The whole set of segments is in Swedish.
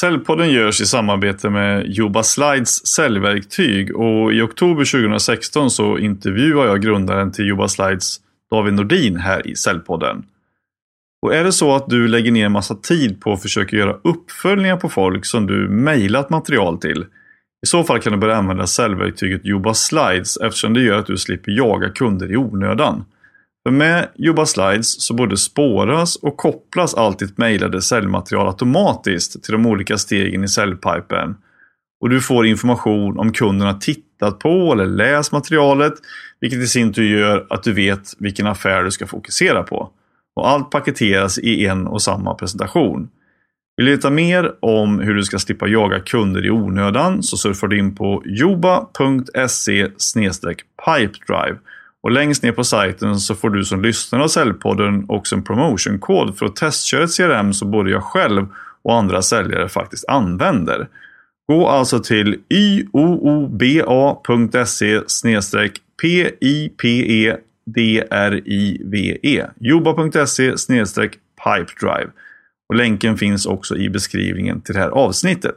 Säljpodden görs i samarbete med Juba Slides säljverktyg och i oktober 2016 så intervjuar jag grundaren till Juba Slides, David Nordin, här i Säljpodden. Och är det så att du lägger ner en massa tid på att försöka göra uppföljningar på folk som du mejlat material till, i så fall kan du börja använda säljverktyget Juba Slides eftersom det gör att du slipper jaga kunder i onödan. För med Juba Slides så både spåras och kopplas allt ditt mejlade säljmaterial automatiskt till de olika stegen i säljpipen. Och du får information om kunden har tittat på eller läst materialet, vilket i sin tur gör att du vet vilken affär du ska fokusera på. Och allt paketeras i en och samma presentation. Vill du veta mer om hur du ska slippa jaga kunder i onödan så surfar du in på joba.se pipedrive och längst ner på sajten så får du som lyssnare av Säljpodden också en promotionkod för att testköra ett CRM som både jag själv och andra säljare faktiskt använder. Gå alltså till yooba.se pipedrive joba.se pipedrive och länken finns också i beskrivningen till det här avsnittet.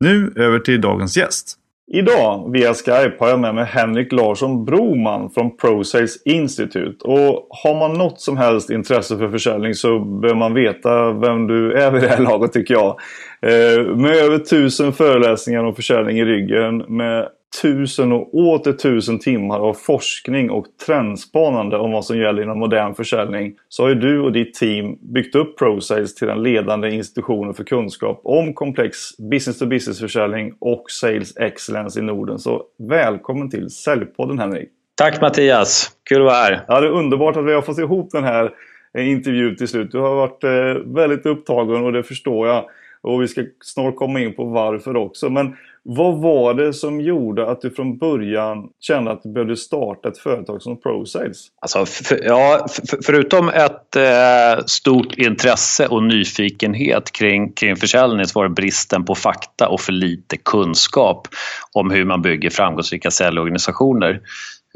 Nu över till dagens gäst. Idag via Skype har jag med mig Henrik Larsson Broman från ProSales Institute. Och har man något som helst intresse för försäljning så bör man veta vem du är vid det här laget tycker jag. Eh, med över tusen föreläsningar om försäljning i ryggen. Med tusen och åter tusen timmar av forskning och trendspanande om vad som gäller inom modern försäljning så har ju du och ditt team byggt upp ProSales till den ledande institutionen för kunskap om komplex business-to-business-försäljning och sales excellence i Norden. Så välkommen till Säljpodden Henrik! Tack Mattias! Kul att vara här! Ja, det är underbart att vi har fått ihop den här intervjun till slut. Du har varit eh, väldigt upptagen och det förstår jag. Och vi ska snart komma in på varför också. Men vad var det som gjorde att du från början kände att du behövde starta ett företag som ProSales? Alltså, för, ja, för, förutom ett eh, stort intresse och nyfikenhet kring, kring försäljning så var det bristen på fakta och för lite kunskap om hur man bygger framgångsrika säljorganisationer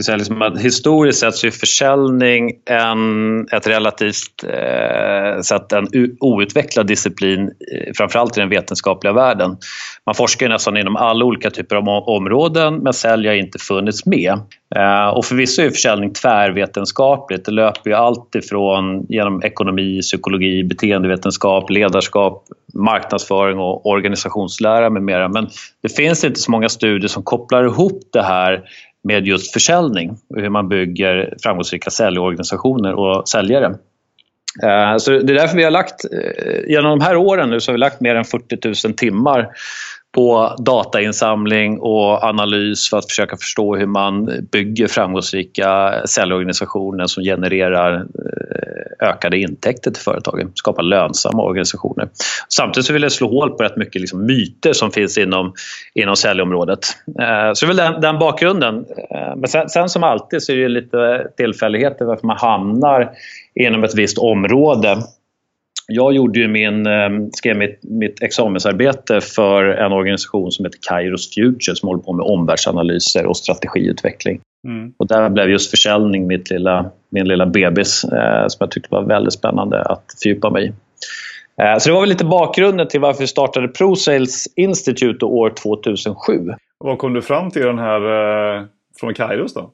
säga liksom att historiskt sett så är försäljning en, ett relativt eh, sett en outvecklad disciplin, eh, framförallt i den vetenskapliga världen. Man forskar nästan inom alla olika typer av områden men sälj har inte funnits med. Eh, och förvisso är försäljning tvärvetenskapligt. Det löper ju allt ifrån genom ekonomi, psykologi, beteendevetenskap, ledarskap, marknadsföring och organisationslära med mera. Men det finns inte så många studier som kopplar ihop det här med just försäljning och hur man bygger framgångsrika säljorganisationer och säljare. Eh, så det är därför vi har lagt, eh, genom de här åren nu så har vi lagt mer än 40 000 timmar på datainsamling och analys för att försöka förstå hur man bygger framgångsrika säljorganisationer som genererar eh, ökade intäkter till företagen, skapar lönsamma organisationer. Samtidigt så vill jag slå hål på rätt mycket liksom myter som finns inom, inom säljområdet. Eh, så det är väl den, den bakgrunden. Eh, men sen, sen, som alltid så är det lite tillfälligheter varför man hamnar inom ett visst område jag gjorde ju min, eh, skrev mitt, mitt examensarbete för en organisation som heter Kairos Future som håller på med omvärldsanalyser och strategiutveckling. Mm. Och där blev just försäljning mitt lilla, min lilla bebis eh, som jag tyckte var väldigt spännande att fördjupa mig i. Eh, så det var väl lite bakgrunden till varför vi startade ProSales Institute år 2007. Vad kom du fram till den här eh, från Kairos då?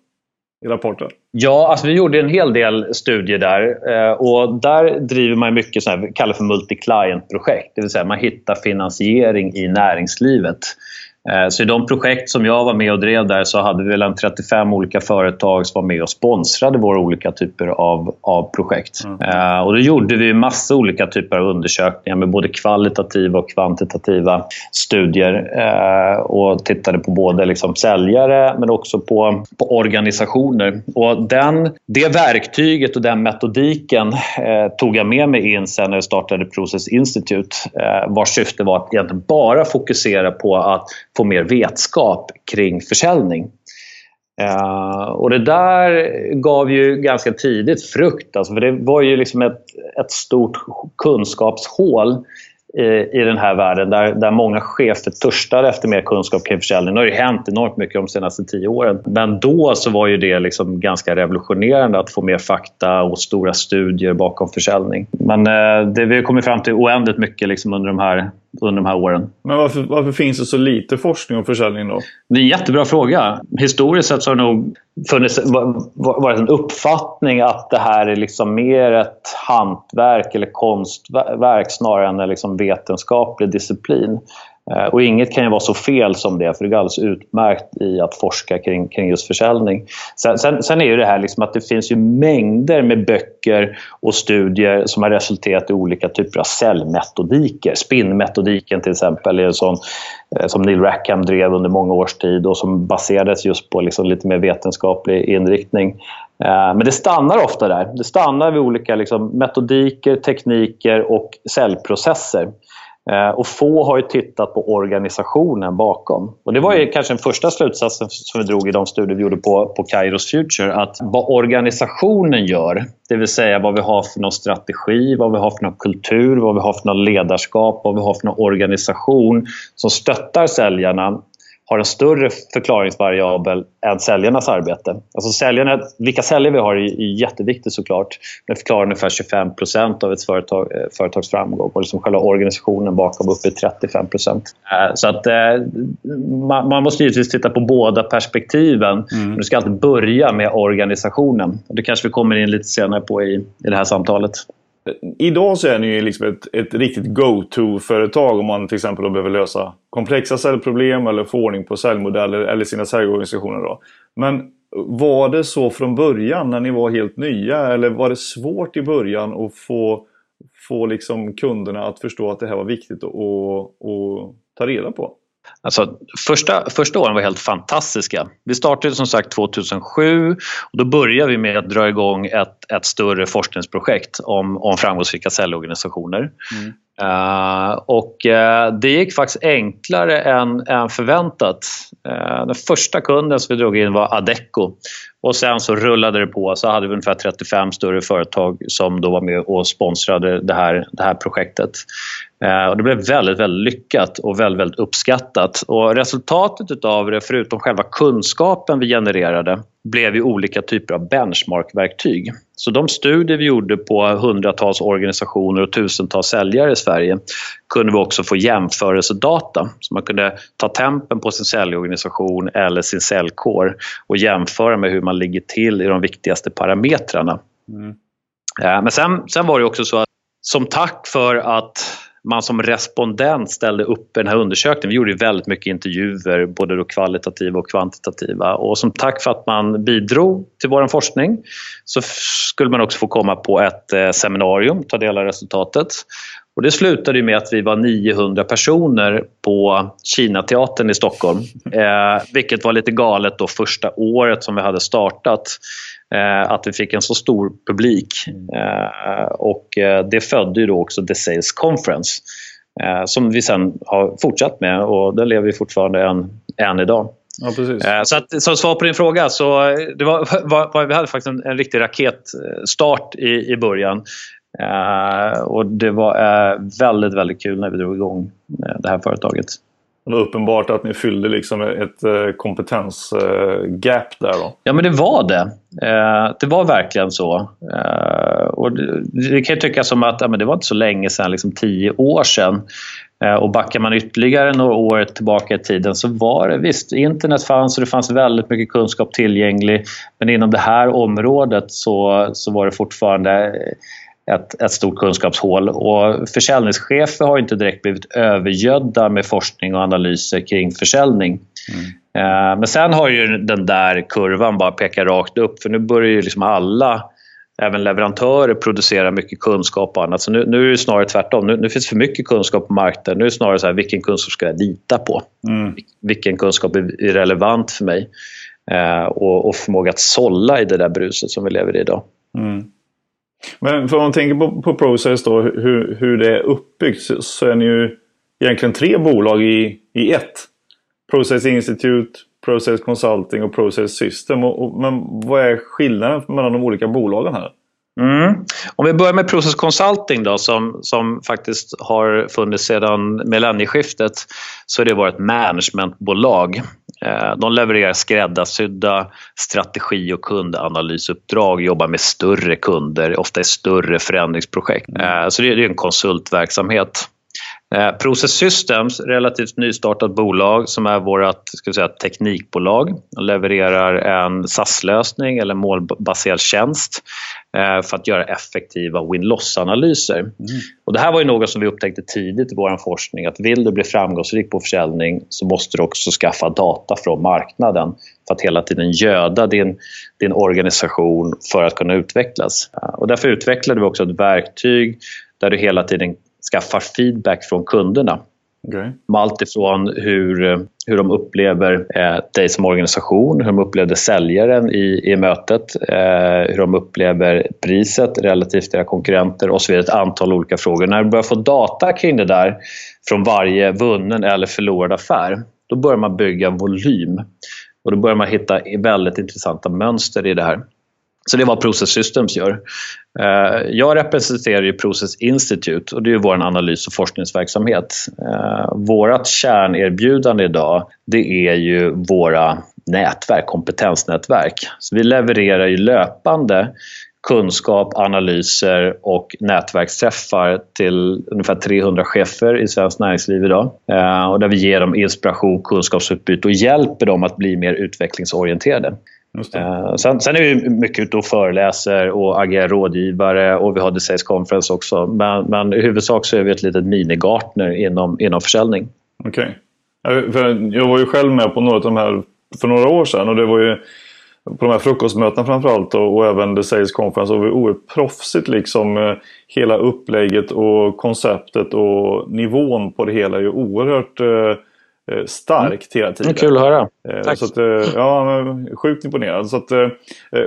I rapporten? Ja, alltså vi gjorde en hel del studier där eh, och där driver man mycket så vi kallar för multi-client-projekt. Det vill säga man hittar finansiering i näringslivet. Eh, så i de projekt som jag var med och drev där så hade vi väl en 35 olika företag som var med och sponsrade våra olika typer av, av projekt. Mm. Uh, och då gjorde vi massa olika typer av undersökningar med både kvalitativa och kvantitativa studier uh, och tittade på både liksom säljare men också på, på organisationer. Och den, det verktyget och den metodiken uh, tog jag med mig in sen när jag startade Process Institute vars syfte var att egentligen bara fokusera på att få mer vetskap kring försäljning. Uh, och det där gav ju ganska tidigt frukt. Alltså, för det var ju liksom ett, ett stort kunskapshål i, i den här världen där, där många chefer törstar efter mer kunskap kring försäljning. Nu har det hänt enormt mycket de senaste tio åren. Men då så var ju det liksom ganska revolutionerande att få mer fakta och stora studier bakom försäljning. Men uh, det vi har kommit fram till oändligt mycket liksom under de här under de här åren. Men varför, varför finns det så lite forskning och försäljning då? Det är en jättebra fråga. Historiskt sett så har det nog funnits, varit en uppfattning att det här är liksom mer ett hantverk eller konstverk snarare än en liksom vetenskaplig disciplin. Eh, och inget kan ju vara så fel som det, för det är alldeles utmärkt i att forska kring, kring just försäljning. Sen, sen, sen är ju det här liksom att det finns ju mängder med böcker och studier som har resulterat i olika typer av säljmetodiker. Spinnmetodiken till exempel är en sån eh, som Neil Rackham drev under många års tid och som baserades just på liksom lite mer vetenskaplig inriktning. Eh, men det stannar ofta där. Det stannar vid olika liksom metodiker, tekniker och säljprocesser. Eh, och få har ju tittat på organisationen bakom. Och Det var ju kanske den första slutsatsen som vi drog i de studier vi gjorde på, på Kairos Future. Att vad organisationen gör, det vill säga vad vi har för någon strategi, vad vi har för någon kultur, vad vi har för någon ledarskap, vad vi har för någon organisation som stöttar säljarna har en större förklaringsvariabel än säljarnas arbete. Alltså säljarna, vilka säljare vi har är jätteviktigt såklart. Det förklarar ungefär 25% av ett företag, eh, företags framgång och liksom själva organisationen bakom upp i 35 eh, Så att, eh, man, man, måste givetvis titta på båda perspektiven. Mm. Du ska alltid börja med organisationen. Det kanske vi kommer in lite senare på i, i det här samtalet. Idag så är ni ju liksom ett, ett riktigt go-to-företag om man till exempel behöver lösa komplexa säljproblem eller få ordning på säljmodeller eller sina säljorganisationer. Då. Men var det så från början när ni var helt nya eller var det svårt i början att få, få liksom kunderna att förstå att det här var viktigt att, att ta reda på? Alltså, första, första åren var helt fantastiska. Vi startade som sagt 2007 och då började vi med att dra igång ett, ett större forskningsprojekt om, om framgångsrika säljorganisationer. Mm. Uh, och uh, det gick faktiskt enklare än, än förväntat. Uh, den första kunden som vi drog in var Adecco och sen så rullade det på. Så hade vi ungefär 35 större företag som då var med och sponsrade det här, det här projektet. Eh, och det blev väldigt, väldigt lyckat och väldigt, väldigt uppskattat. Och resultatet av det, förutom själva kunskapen vi genererade, blev ju olika typer av benchmarkverktyg. Så de studier vi gjorde på hundratals organisationer och tusentals säljare i Sverige kunde vi också få jämförelsedata. Så man kunde ta tempen på sin säljorganisation eller sin säljkår och jämföra med hur man ligger till i de viktigaste parametrarna. Mm. Men sen, sen var det också så att som tack för att man som respondent ställde upp i den här undersökningen. Vi gjorde väldigt mycket intervjuer, både då kvalitativa och kvantitativa. Och som tack för att man bidrog till vår forskning så skulle man också få komma på ett eh, seminarium, ta del av resultatet. Och det slutade med att vi var 900 personer på Kinateatern i Stockholm. Eh, vilket var lite galet då första året som vi hade startat. Eh, att vi fick en så stor publik. Eh, och eh, det födde ju då också The Sales Conference som vi sen har fortsatt med och den lever vi fortfarande än, än idag. Ja, precis. Så att, som svar på din fråga, så det var, var, vi hade faktiskt en, en riktig raketstart i, i början. och det var väldigt, väldigt kul när vi drog igång det här företaget. Det var uppenbart att ni fyllde liksom ett eh, kompetensgap där då. Ja men det var det. Eh, det var verkligen så. Eh, och det, kan ju tyckas som att ja, men det var inte så länge sedan, liksom tio år sedan. Och backar man ytterligare några år tillbaka i tiden så var det visst, internet fanns och det fanns väldigt mycket kunskap tillgänglig. Men inom det här området så, så var det fortfarande ett, ett stort kunskapshål. Och försäljningschefer har inte direkt blivit övergödda med forskning och analyser kring försäljning. Mm. Eh, men sen har ju den där kurvan bara pekat rakt upp för nu börjar ju liksom alla även leverantörer producera mycket kunskap och annat. Så nu, nu är det snarare tvärtom. Nu, nu finns för mycket kunskap på marknaden. Nu är det snarare så här, vilken kunskap ska jag lita på? Mm. Vilken kunskap är relevant för mig? Eh, och, och förmåga att sålla i det där bruset som vi lever i idag. Mm. Men för om man tänker på, på Process då, hur, hur det är uppbyggt så, så är ni ju egentligen tre bolag i, i ett. Process Institute, Process Consulting och Process System. Och, och, men vad är skillnaden mellan de olika bolagen här? Mm. Om vi börjar med Process Consulting då, som, som faktiskt har funnits sedan millennieskiftet så är det vårt managementbolag. Eh, de levererar skräddarsydda strategi och kundanalysuppdrag, jobbar med större kunder, ofta i större förändringsprojekt. Mm. Eh, så det är en konsultverksamhet. Eh, Process Systems, relativt nystartat bolag som är vårt ska säga, teknikbolag och levererar en SAS-lösning eller målbaserad tjänst eh, för att göra effektiva win-loss-analyser. Mm. Och det här var ju något som vi upptäckte tidigt i vår forskning att vill du bli framgångsrik på försäljning så måste du också skaffa data från marknaden för att hela tiden göda din, din organisation för att kunna utvecklas. Och därför utvecklade vi också ett verktyg där du hela tiden skaffar feedback från kunderna. Okay. Allt ifrån hur, hur de upplever eh, dig som organisation, hur de upplevde säljaren i, i mötet, eh, hur de upplever priset relativt deras konkurrenter och så vidare. Ett antal olika frågor. När du börjar få data kring det där från varje vunnen eller förlorad affär, då börjar man bygga volym. Och då börjar man hitta väldigt intressanta mönster i det här. Så det är vad Process Systems gör. Eh, jag representerar ju Process Institute och det är vår analys och forskningsverksamhet. Eh, vårat vårt kärnerbjudande idag det är ju våra nätverk, kompetensnätverk. Så vi levererar ju löpande kunskap, analyser och nätverksträffar till ungefär 300 chefer i svenskt näringsliv idag. Eh, och där vi ger dem inspiration, kunskapsutbyte och hjälper dem att bli mer utvecklingsorienterade. Uh, sen, sen, är vi mycket ute och föreläser och agerar rådgivare och vi har The Sales Conference också. Men, men i huvudsak så är vi ett litet minigartner inom, inom försäljning. Okej. Okay. Jag var ju själv med på några av de här för några år sedan och det var ju på de här frukostmötena framförallt och, och även The Sales Conference. Och det var oerhört proffsigt liksom. Eh, hela upplägget och konceptet och nivån på det hela är ju oerhört eh, Eh, starkt hela tiden. Kul att höra. Eh, Tack. Så att, eh, ja, sjukt imponerad. Så att,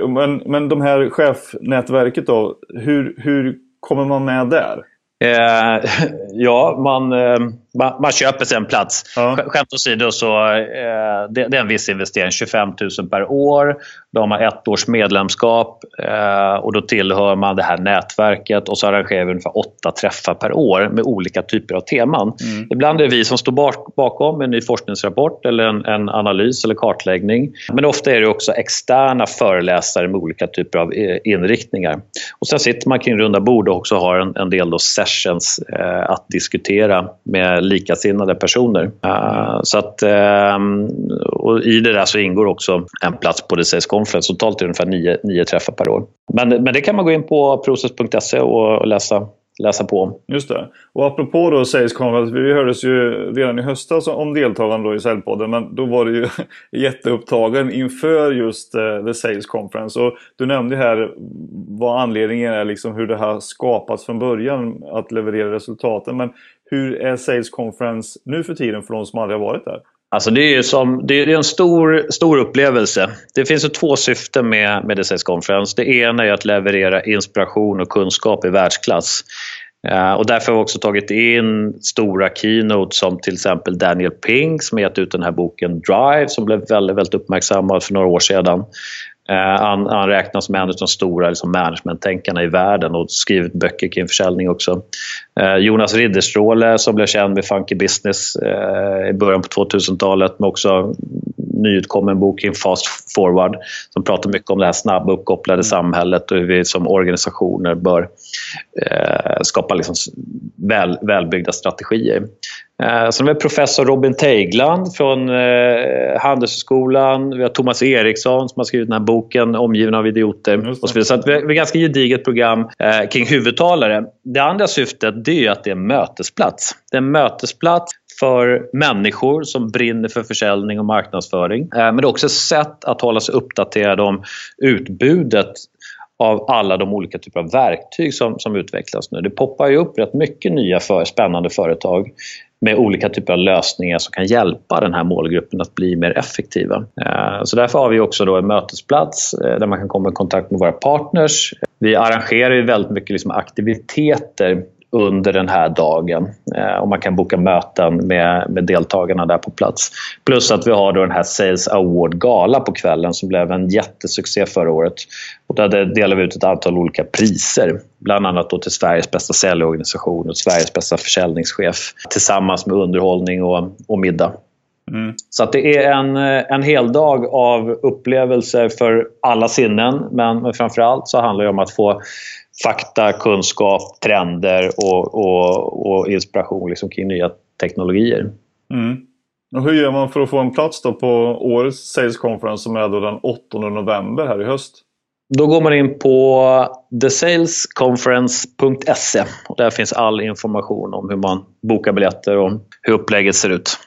men, men de här chefnätverket då, hur, hur kommer man med där? Eh, ja, man, eh, man, man, köper sig en plats. Ja. Skämt åsido så eh, det, det, är en viss investering, 25 000 per år. Då har man ett års medlemskap eh, och då tillhör man det här nätverket och så arrangerar vi ungefär åtta träffar per år med olika typer av teman. Mm. Ibland är det vi som står bak, bakom en ny forskningsrapport eller en, en, analys eller kartläggning. Men ofta är det också externa föreläsare med olika typer av eh, inriktningar. Och sen sitter man kring runda bord och också har en, en del sessions eh, att diskutera med likasinnade personer. Eh, så att, ehm, och I det där så ingår också en plats på DCS Conference. Totalt är det ungefär nio, nio träffar per år. Men, men det kan man gå in på process.se och läsa läsa på om. Just det. Och apropå då Sales Conference, vi hördes ju redan i höstas om deltagande i Säljpodden men då var det ju jätteupptagen inför just eh, uh, The Sales Conference. Och du nämnde här vad anledningen är, liksom hur det har skapats från början att leverera resultaten. Men hur är Sales Conference nu för tiden för de som aldrig har varit där? Alltså det är, som, det är en stor, stor upplevelse. Det finns ju två syften med, med Sales Conference. Det ena är att leverera inspiration och kunskap i världsklass. Uh, och därför har vi också tagit in stora keynotes som till exempel Daniel Pink som gett ut den här boken Drive som blev väldigt, väldigt uppmärksammad för några år sedan. Uh, han, han räknas som en av de stora liksom, managementtänkarna i världen och skrivit böcker kring försäljning också. Uh, Jonas Ridderstråle som blev känd med Funky Business uh, i början på 2000-talet men också nyutkommen bok kring Fast Forward som pratar mycket om det här snabba uppkopplade mm. samhället och hur vi som organisationer bör skapa liksom väl, välbyggda strategier. Eh, sen har vi professor Robin Teigland från eh, Handelshögskolan. Vi har Thomas Eriksson som har skrivit den här boken Omgiven av idioter. Och så vidare. Så vi har ett ganska gediget program eh, kring huvudtalare. Det andra syftet det är att det är en mötesplats. Det är en mötesplats för människor som brinner för försäljning och marknadsföring. Men det är också ett sätt att hålla sig uppdaterad om utbudet av alla de olika typer av verktyg som, som utvecklas nu. Det poppar ju upp rätt mycket nya för, spännande företag med olika typer av lösningar som kan hjälpa den här målgruppen att bli mer effektiva. Eh, så därför har vi också då en mötesplats eh, där man kan komma i kontakt med våra partners. Vi arrangerar ju väldigt mycket liksom aktiviteter under den här dagen. Eh, och man kan boka möten med, med deltagarna där på plats. Plus att vi har då den här Sales Award-gala på kvällen som blev en jättesuccé förra året. Och där delar vi ut ett antal olika priser. Bland annat då till Sveriges bästa säljorganisation och Sveriges bästa försäljningschef tillsammans med underhållning och, och middag. Mm. Så att det är en, en hel dag av upplevelser för alla sinnen. Men, men framförallt så handlar det om att få fakta, kunskap, trender och, och, och inspiration liksom kring nya teknologier. Mm. Och hur gör man för att få en plats då på årets Sales Conference som är då den 8 november här i höst? Då går man in på thesalesconference.se. Där finns all information om hur man bokar biljetter och hur upplägget ser ut.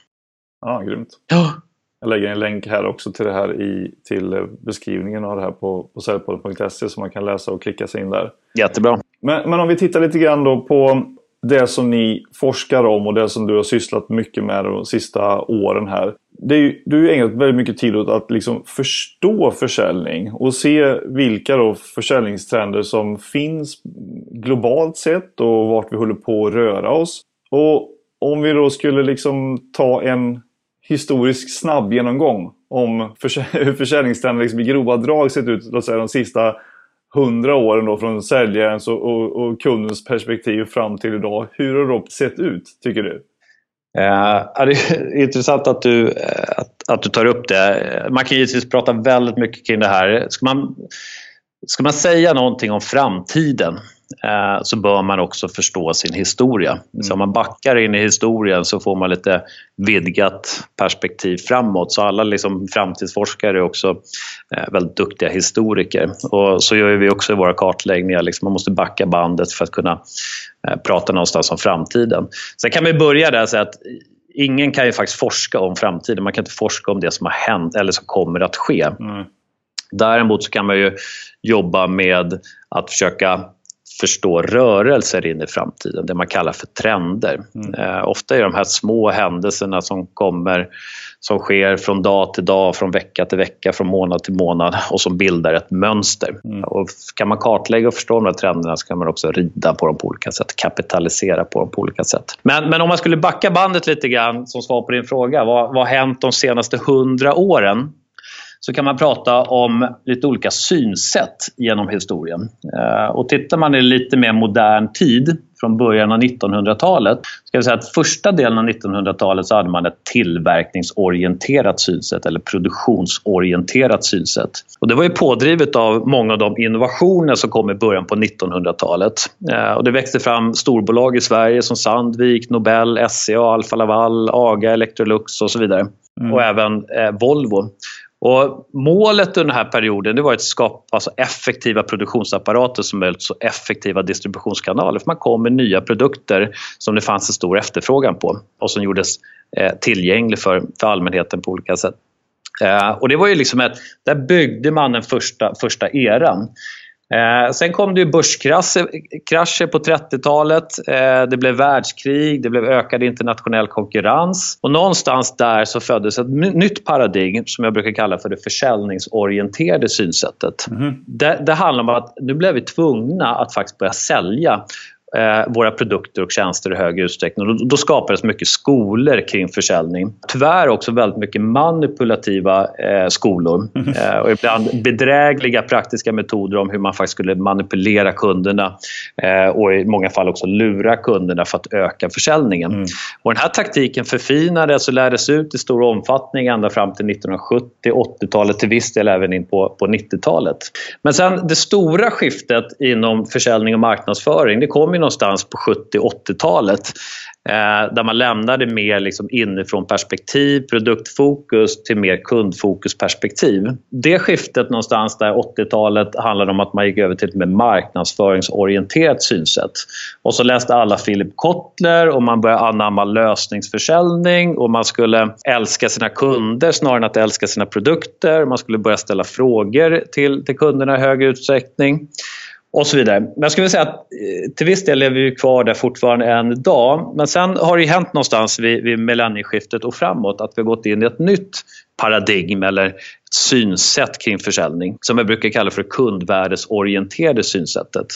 Ja, grymt. Ja. Jag lägger en länk här också till det här i, till beskrivningen av det här på, på säljpodden.se så man kan läsa och klicka sig in där. Jättebra. Men, men om vi tittar lite grann då på det som ni forskar om och det som du har sysslat mycket med de sista åren här. Det är ju, du har ägnat väldigt mycket tid åt att liksom förstå försäljning och se vilka då försäljningstrender som finns globalt sett och vart vi håller på att röra oss. Och om vi då skulle liksom ta en historisk snabb genomgång om hur försäljningstrenden liksom i grova drag sett ut låt säga, de sista hundra åren då från säljarens och, och, och, kundens perspektiv fram till idag. Hur har det sett ut, tycker du? Eh, det är intressant att du, eh, att, att, du tar upp det. Man kan givetvis prata väldigt mycket kring det här. Ska man, ska man säga någonting om framtiden så bör man också förstå sin historia. Mm. Så om man backar in i historien så får man lite vidgat perspektiv framåt. Så alla liksom framtidsforskare är också eh, väldigt duktiga historiker. Och så gör vi också i våra kartläggningar. Liksom man måste backa bandet för att kunna eh, prata någonstans om framtiden. Sen kan vi börja där och säga att ingen kan ju faktiskt forska om framtiden. Man kan inte forska om det som har hänt eller som kommer att ske. Mm. Däremot så kan man ju jobba med att försöka förstå rörelser in i framtiden, det man kallar för trender. Mm. Eh, ofta är de här små händelserna som kommer, som sker från dag till dag, från vecka till vecka, från månad till månad och som bildar ett mönster. Mm. Och kan man kartlägga och förstå de här trenderna så kan man också rida på dem på olika sätt, kapitalisera på dem på olika sätt. Men, men om man skulle backa bandet lite grann som svar på din fråga, vad, vad har hänt de senaste hundra åren? Så kan man prata om lite olika synsätt genom historien. Eh, och tittar man i lite mer modern tid, från början av 1900-talet, ska jag säga att första delen av 1900-talet så hade man ett tillverkningsorienterat synsätt eller produktionsorienterat synsätt. Och det var ju pådrivet av många av de innovationer som kom i början på 1900-talet. Eh, och det växte fram storbolag i Sverige som Sandvik, Nobel, SCA, Alfa Laval, AGA, Electrolux och så vidare. Mm. Och även eh, Volvo. Och målet under den här perioden det var att skapa så effektiva produktionsapparater som möjligt, så effektiva distributionskanaler. För man kom med nya produkter som det fanns en stor efterfrågan på och som gjordes eh, tillgänglig för, för allmänheten på olika sätt. Eh, och det var ju liksom ett, där byggde man den första, första eran. Eh, sen kom det börskrascher på 30-talet. Eh, det blev världskrig, det blev ökad internationell konkurrens. Och någonstans där så föddes ett nytt paradigm som jag brukar kalla för det försäljningsorienterade synsättet. Mm. Det, det handlar om att nu blev vi tvungna att faktiskt börja sälja våra produkter och tjänster i högre utsträckning. Då, då skapades mycket skolor kring försäljning. Tyvärr också väldigt mycket manipulativa eh, skolor mm. eh, och ibland bedrägliga praktiska metoder om hur man faktiskt skulle manipulera kunderna eh, och i många fall också lura kunderna för att öka försäljningen. Mm. Och den här taktiken förfinades och lärdes ut i stor omfattning ända fram till 1970, 80-talet, till viss del även in på, på 90-talet. Men sen det stora skiftet inom försäljning och marknadsföring det kom någonstans på 70-80-talet eh, där man lämnade mer liksom inifrån perspektiv, produktfokus till mer kundfokusperspektiv. Det skiftet någonstans där 80-talet handlade om att man gick över till ett mer marknadsföringsorienterat synsätt. Och så läste alla Philip Kotler och man började anamma lösningsförsäljning och man skulle älska sina kunder snarare än att älska sina produkter. Man skulle börja ställa frågor till, till kunderna i högre utsträckning och så vidare. Men jag skulle säga att eh, till viss del lever vi kvar där fortfarande än idag. Men sen har det hänt någonstans vid, vid millennieskiftet och framåt att vi har gått in i ett nytt paradigm eller ett synsätt kring försäljning som jag brukar kalla för kundvärdesorienterade synsättet.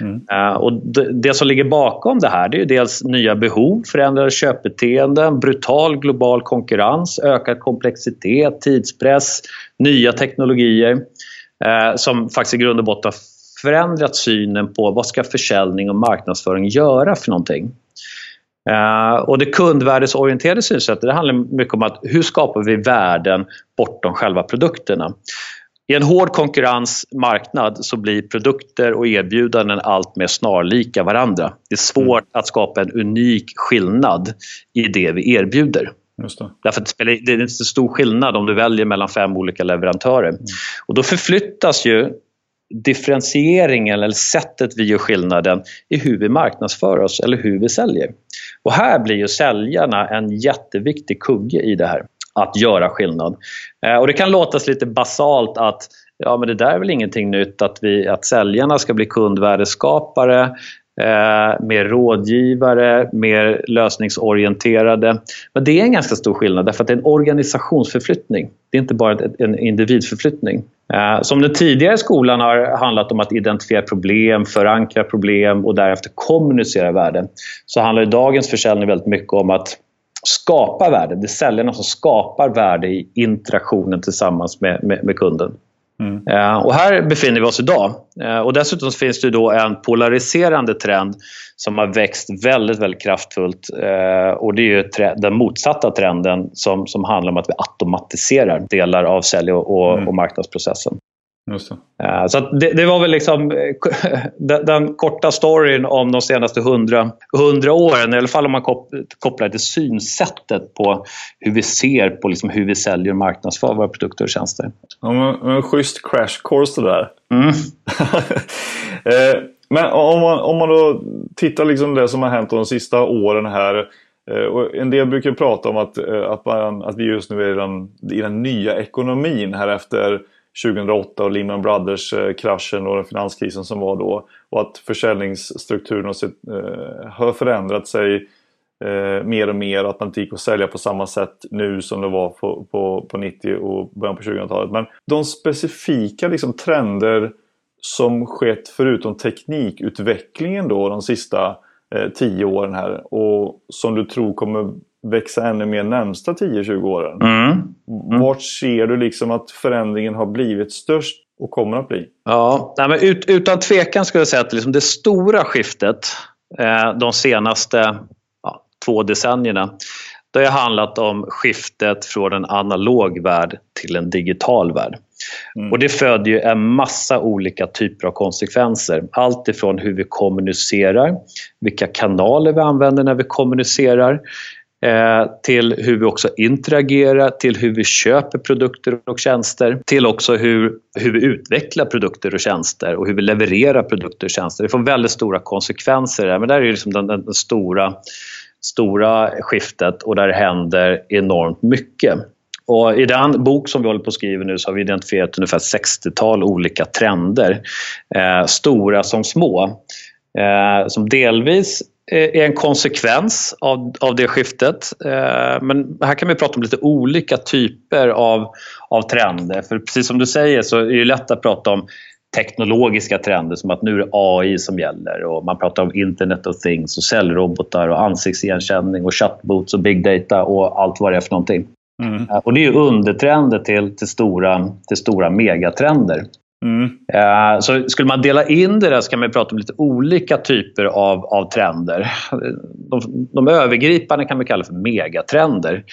Mm. Uh, och det, det, som ligger bakom det här det är dels nya behov, förändrade köpbeteenden, brutal global konkurrens, ökad komplexitet, tidspress, nya teknologier uh, som faktiskt i grund och botten förändrat synen på vad ska försäljning och marknadsföring göra för någonting. Uh, och det kundvärdesorienterade synsättet det handlar mycket om att hur skapar vi värden bortom själva produkterna. I en hård konkurrensmarknad så blir produkter och erbjudanden allt mer snarlika varandra. Det är svårt mm. att skapa en unik skillnad i det vi erbjuder. Just det. Därför att det är inte så stor skillnad om du väljer mellan fem olika leverantörer. Mm. Och då förflyttas ju differentieringen eller sättet vi gör skillnaden i hur vi marknadsför oss eller hur vi säljer. Och här blir ju säljarna en jätteviktig kugge i det här, att göra skillnad. Eh, och det kan låta lite basalt att ja men det där är väl ingenting nytt att, vi, att säljarna ska bli kundvärdeskapare, eh, mer rådgivare, mer lösningsorienterade. Men det är en ganska stor skillnad därför att det är en organisationsförflyttning. Det är inte bara en individförflyttning. Eh, som den tidigare skolan har handlat om att identifiera problem, förankra problem och därefter kommunicera värden. Så handlar dagens försäljning väldigt mycket om att skapa värde. Det är säljarna som skapar värde i interaktionen tillsammans med, med, med kunden. Mm. Eh, och här befinner vi oss idag. Eh, och dessutom finns det då en polariserande trend som har växt väldigt, väldigt kraftfullt. Eh, och det är den motsatta trenden som, som handlar om att vi automatiserar delar av sälj och, och, mm. och marknadsprocessen. Det. Så det, det, var väl liksom den, den, korta storyn om de senaste hundra, hundra åren, i alla fall om man kopplar till synsättet på hur vi ser på liksom hur vi säljer och marknadsför våra produkter och tjänster. Ja, men, en schysst crash course det där. Mm. Eh, men om man, om man då tittar liksom det som har hänt de sista åren här. Eh, och en del brukar prata om att, eh, att, man, att vi just nu är i den, i den nya ekonomin här efter 2008 och Lehman Brothers-kraschen eh, och den finanskrisen som var då. Och att försäljningsstrukturen eh, har förändrat sig eh, mer och mer. Att man inte gick att sälja på samma sätt nu som det var på, på, på 90 och början på 2000-talet. Men de specifika liksom, trender som skett förutom teknikutvecklingen då de sista eh, tio åren här och som du tror kommer växa ännu mer närmsta 10-20 åren. Mm. Mm. Vart ser du liksom att förändringen har blivit störst och kommer att bli? Ja, nej, men ut, utan tvekan skulle jag säga att liksom det stora skiftet eh, de senaste ja, två decennierna det har handlat om skiftet från en analog värld till en digital värld. Mm. Och det föder ju en massa olika typer av konsekvenser. Allt ifrån hur vi kommunicerar, vilka kanaler vi använder när vi kommunicerar, Eh, till hur vi också interagerar, till hur vi köper produkter och tjänster, till också hur, hur vi utvecklar produkter och tjänster och hur vi levererar produkter och tjänster. Det får väldigt stora konsekvenser. Där. Men där är liksom den, den, stora, stora skiftet och där händer enormt mycket. Och I den bok som vi håller på att skriva nu så har vi identifierat ungefär 60-tal olika trender, eh, stora som små, eh, som delvis är en konsekvens av, av det skiftet. Eh, men här kan vi prata om lite olika typer av, av trender. För precis som du säger så är det lätt att prata om teknologiska trender som att nu är det AI som gäller och man pratar om Internet of Things och cellrobotar och ansiktsigenkänning och chatbots och big data och allt vad det är för någonting. Mm. Och det är undertrender till, till, stora, till stora megatrender. Mm. Uh, så skulle man dela in det där så kan man prata om lite olika typer av, av trender. De, de övergripande kan man kalla för megatrender.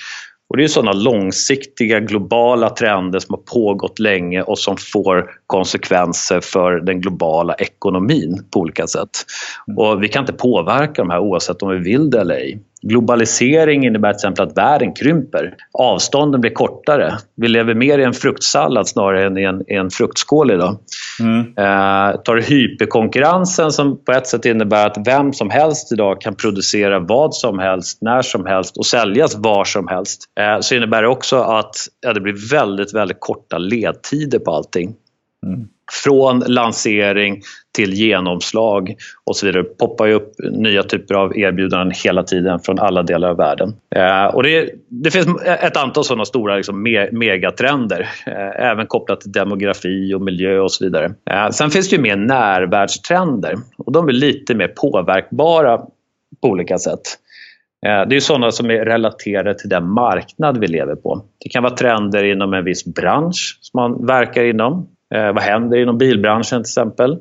Och det är sådana långsiktiga globala trender som har pågått länge och som får konsekvenser för den globala ekonomin på olika sätt. Mm. Och vi kan inte påverka de här oavsett om vi vill det eller ej. Globalisering innebär till exempel att världen krymper. Avstånden blir kortare. Vi lever mer i en fruktsallad snarare än i en, i en fruktskål idag. Mm. Eh, tar hyperkonkurrensen som på ett sätt innebär att vem som helst idag kan producera vad som helst, när som helst och säljas var som helst. Eh, så innebär det också att ja, det blir väldigt, väldigt korta ledtider på allting. Mm. Från lansering till genomslag och så vidare. Det poppar ju upp nya typer av erbjudanden hela tiden från alla delar av världen. Eh, och det, det, finns ett antal sådana stora liksom, me megatrender, eh, även kopplat till demografi och miljö och så vidare. Eh, sen finns det ju mer närvärldstrender och de är lite mer påverkbara på olika sätt. Eh, det är sådana som är relaterade till den marknad vi lever på. Det kan vara trender inom en viss bransch som man verkar inom. Eh, vad händer inom bilbranschen till exempel?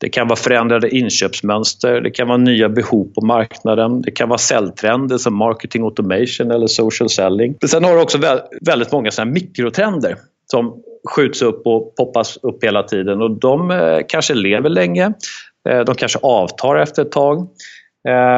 Det kan vara förändrade inköpsmönster, det kan vara nya behov på marknaden, det kan vara säljtrender som marketing automation eller social selling. Men sen har du också väldigt många såna mikrotrender som skjuts upp och poppas upp hela tiden och de eh, kanske lever länge, eh, de kanske avtar efter ett tag.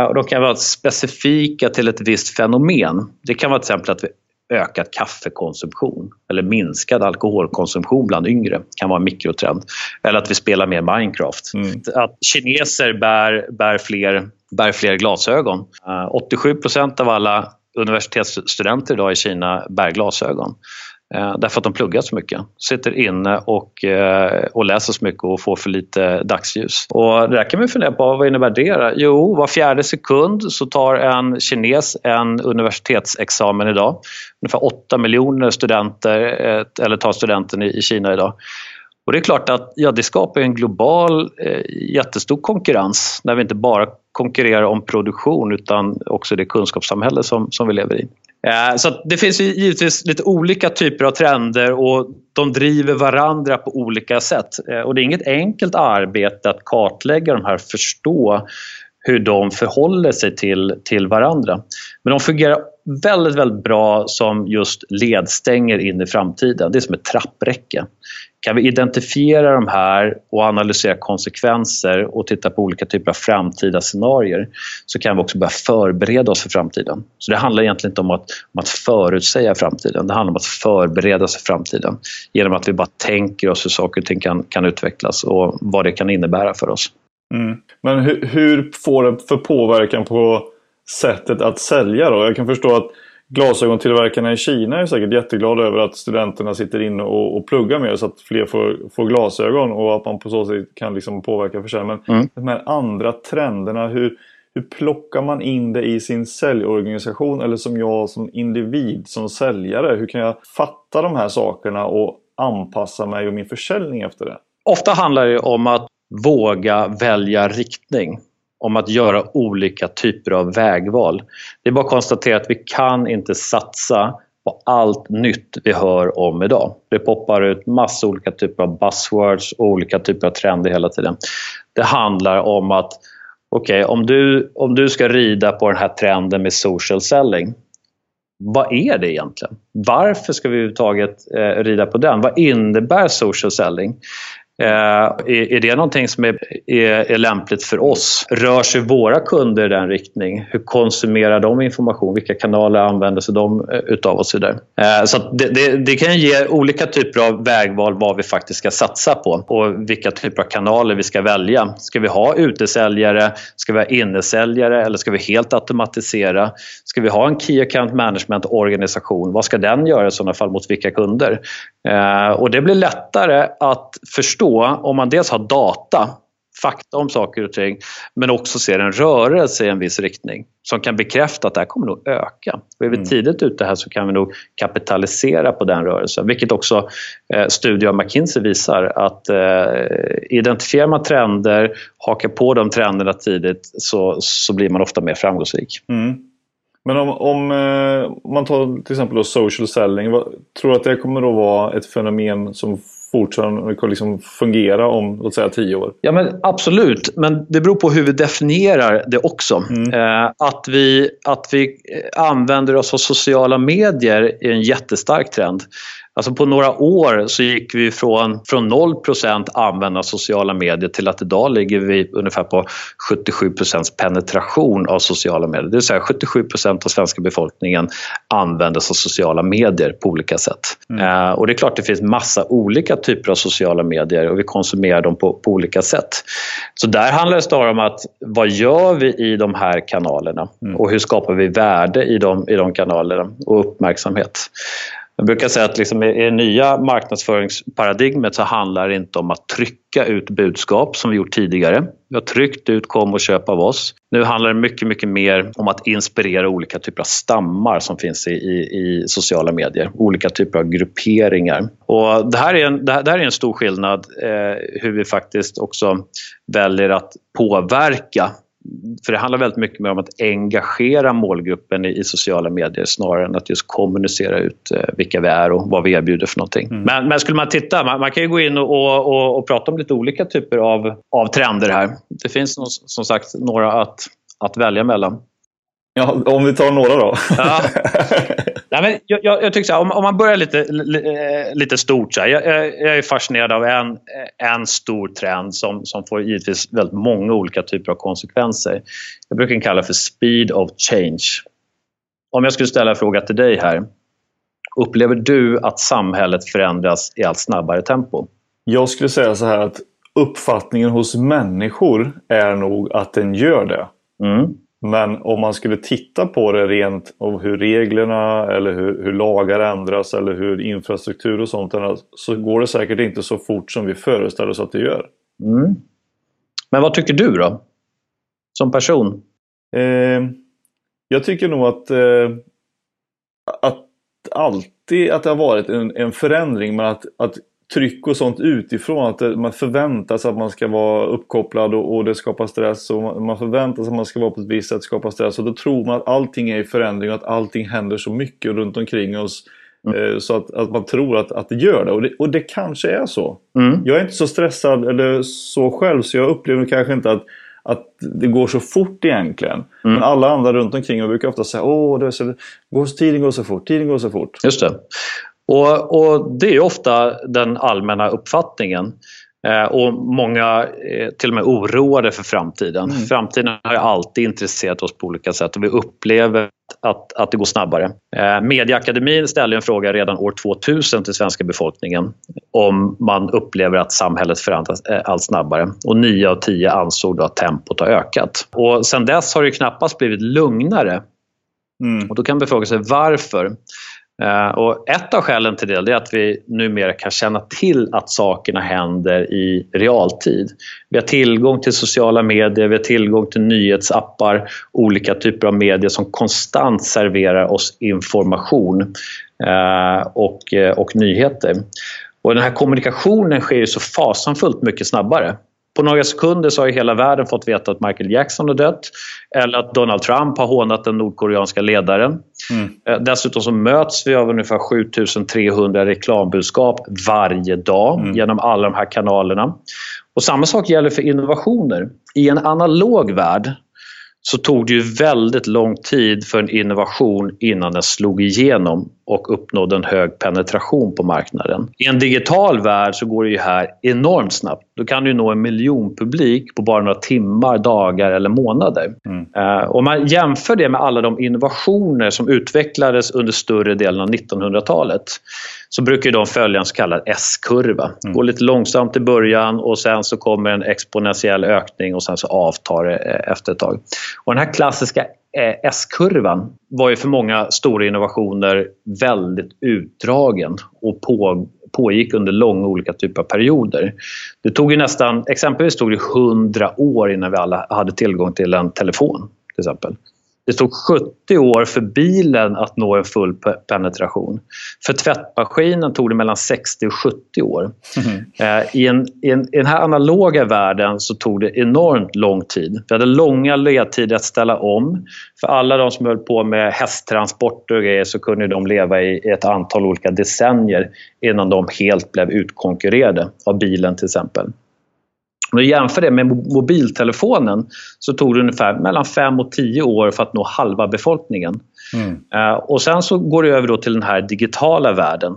Och de kan vara specifika till ett visst fenomen. Det kan vara till exempel att vi ökat kaffekonsumtion eller minskad alkoholkonsumtion bland yngre kan vara en mikrotrend. Eller att vi spelar mer Minecraft. Mm. Att kineser bär, bär, fler, bär fler glasögon. 87% av alla universitetsstudenter idag i Kina bär glasögon. Eh, därför att de pluggar så mycket. Sitter inne och, eh, och läser så mycket och får för lite dagsljus. Och det där kan man fundera på, vad innebär det? Jo, var fjärde sekund så tar en kines en universitetsexamen idag. Ungefär 8 miljoner studenter, eh, eller tar studenten i Kina idag. Och det är klart att ja, det skapar en global eh, jättestor konkurrens när vi inte bara konkurrerar om produktion utan också det kunskapssamhälle som, som vi lever i. Eh, så det finns givetvis lite olika typer av trender och de driver varandra på olika sätt. Eh, och det är inget enkelt arbete att kartlägga de här, förstå hur de förhåller sig till, till varandra. Men de fungerar väldigt, väldigt bra som just ledstänger in i framtiden. Det är som ett trappräcke. Kan vi identifiera de här och analysera konsekvenser och titta på olika typer av framtida scenarier så kan vi också börja förbereda oss för framtiden. Så det handlar egentligen inte om att, om att förutsäga framtiden, det handlar om att förbereda sig för framtiden genom att vi bara tänker oss hur saker och ting kan, kan utvecklas och vad det kan innebära för oss. Mm. Men hur, hur får det för påverkan på sättet att sälja då? Jag kan förstå att glasögontillverkarna i Kina är säkert jätteglada över att studenterna sitter inne och, och pluggar mer så att fler får, får glasögon och att man på så sätt kan liksom påverka försäljningen. Men mm. de här andra trenderna, hur, hur plockar man in det i sin säljorganisation eller som jag som individ, som säljare? Hur kan jag fatta de här sakerna och anpassa mig och min försäljning efter det? Ofta handlar det om att våga välja riktning om att göra olika typer av vägval. Det är bara att konstatera att vi kan inte satsa på allt nytt vi hör om idag. Det poppar ut massa olika typer av buzzwords och olika typer av trender hela tiden. Det handlar om att okej, okay, om, du, om du ska rida på den här trenden med social selling, vad är det egentligen? Varför ska vi överhuvudtaget eh, rida på den? Vad innebär social selling? Eh, är, det någonting som är, är, är, lämpligt för oss? Rör sig våra kunder i den riktning? Hur konsumerar de information? Vilka kanaler använder sig de eh, utav och eh, så vidare? Så det, det, det, kan ge olika typer av vägval vad vi faktiskt ska satsa på och vilka typer av kanaler vi ska välja. Ska vi ha utesäljare? Ska vi ha innesäljare? Eller ska vi helt automatisera? Ska vi ha en Key Account Management-organisation? Vad ska den göra i sådana fall mot vilka kunder? Och det blir lättare att förstå om man dels har data, fakta om saker och ting, men också ser en rörelse i en viss riktning som kan bekräfta att det här kommer nog öka. Och är vi mm. tidigt ute här så kan vi nog kapitalisera på den rörelsen, vilket också eh, studier av McKinsey visar att eh, identifierar man trender, hakar på de trenderna tidigt så, så blir man ofta mer framgångsrik. Mm. Men om, om eh, man tar till exempel då social selling, vad, tror du att det kommer att vara ett fenomen som fortfarande liksom fungera om låt säga tio år? Ja, men absolut, men det beror på hur vi definierar det också. Mm. Eh, att, vi, att vi använder oss av sociala medier är en jättestark trend. Alltså på några år så gick vi från, från 0% använda sociala medier till att idag ligger vi ungefär på 77% penetration av sociala medier. Det vill säga 77% av svenska befolkningen använder sig av sociala medier på olika sätt. Mm. Eh, och det är klart det finns massa olika typer av sociala medier och vi konsumerar dem på, på olika sätt. Så där handlar det snarare om att vad gör vi i de här kanalerna mm. och hur skapar vi värde i de, i de kanalerna och uppmärksamhet. Jag brukar säga att liksom i det nya marknadsföringsparadigmet så handlar det inte om att trycka ut budskap som vi gjort tidigare. Vi har tryckt ut kom och köp av oss. Nu handlar det mycket, mycket mer om att inspirera olika typer av stammar som finns i, i, i sociala medier. Olika typer av grupperingar. Och det, här är en, det här, det här är en stor skillnad eh, hur vi faktiskt också väljer att påverka för det handlar väldigt mycket mer om att engagera målgruppen i, i sociala medier snarare än att just kommunicera ut eh, vilka vi är och vad vi erbjuder för någonting. Mm. Men, men, skulle man titta, man, man kan ju gå in och, och, och, prata om lite olika typer av, av trender här. Det finns som sagt några att, att välja mellan. Ja, om vi tar några då. Ja. Nej, men jag, jag, jag tycker så här, om, om, man börjar lite, lite stort. Så här, jag, jag, är fascinerad av en, en stor trend som, som får givetvis väldigt många olika typer av konsekvenser. Jag brukar kalla det för speed of change. Om jag skulle ställa en fråga till dig här. Upplever du att samhället förändras i allt snabbare tempo? Jag skulle säga så här att uppfattningen hos människor är nog att den gör det. Mm. Men om man skulle titta på det rent av hur reglerna eller hur, hur, lagar ändras eller hur infrastruktur och sånt ändras så går det säkert inte så fort som vi föreställer oss att det gör. Mm. Men vad tycker du då? Som person? Eh, jag tycker nog att, eh, att alltid att det har varit en, en förändring men att, att tryck och sånt utifrån. Att man förväntar sig att man ska vara uppkopplad och, och det skapar stress. Och man förväntar sig att man ska vara på ett visst sätt skapar stress. Och då tror man att allting är i förändring och att allting händer så mycket runt omkring oss. Mm. Eh, så att, att man tror att, att det gör det. Och, det. och det kanske är så. Mm. Jag är inte så stressad eller så själv så jag upplever kanske inte att att det går så fort egentligen. Mm. Men alla andra runt omkring mig brukar ofta säga åh, det så, går, tiden går så fort, tiden går så fort. Just det. Och, och det är ofta den allmänna uppfattningen. Eh, och många är till och med oroade för framtiden. Mm. Framtiden har alltid intresserat oss på olika sätt och vi upplever att, att det går snabbare. Eh, Mediaakademin ställde en fråga redan år 2000 till svenska befolkningen om man upplever att samhället förändras eh, allt snabbare. Och 9 av 10 ansåg då att tempot har ökat. Och sen dess har det knappast blivit lugnare. Mm. Och då kan man fråga sig varför. Eh, och ett av skälen till det är att vi numera kan känna till att sakerna händer i realtid. Vi har tillgång till sociala medier, vi har tillgång till nyhetsappar, olika typer av medier som konstant serverar oss information eh, och, eh, och nyheter. Och den här kommunikationen sker ju så fasanfullt mycket snabbare. På några sekunder så har hela världen fått veta att Michael Jackson har dött eller att Donald Trump har hånat den nordkoreanska ledaren. Mm. Eh, dessutom så möts vi av ungefär 7300 reklambudskap varje dag mm. genom alla de här kanalerna. Och Samma sak gäller för innovationer. I en analog värld så tog det ju väldigt lång tid för en innovation innan den slog igenom och uppnådde en hög penetration på marknaden. I en digital värld så går det ju här enormt snabbt. Då kan du nå en miljonpublik på bara några timmar, dagar eller månader. Mm. Uh, om man jämför det med alla de innovationer som utvecklades under större delen av 1900-talet så brukar de följa en så kallad S-kurva. Mm. Går lite långsamt i början och sen så kommer en exponentiell ökning och sen så avtar det eh, efter ett tag. Och den här klassiska eh, S-kurvan var ju för många stora innovationer väldigt utdragen och på, pågick under långa olika typer av perioder. Det tog ju nästan, exempelvis tog det 100 år innan vi alla hade tillgång till en telefon. till exempel. Det tog 70 år för bilen att nå en full penetration. För tvättmaskinen tog det mellan 60 och 70 år. Mm. I, en, i, en, I den här analoga världen så tog det enormt lång tid. Vi hade långa ledtider att ställa om. För alla de som höll på med hästtransporter och grejer så kunde de leva i ett antal olika decennier innan de helt blev utkonkurrerade av bilen till exempel. Om du jämför det med mobiltelefonen så tog det ungefär mellan 5 och 10 år för att nå halva befolkningen. Mm. Uh, och sen så går det över då till den här digitala världen.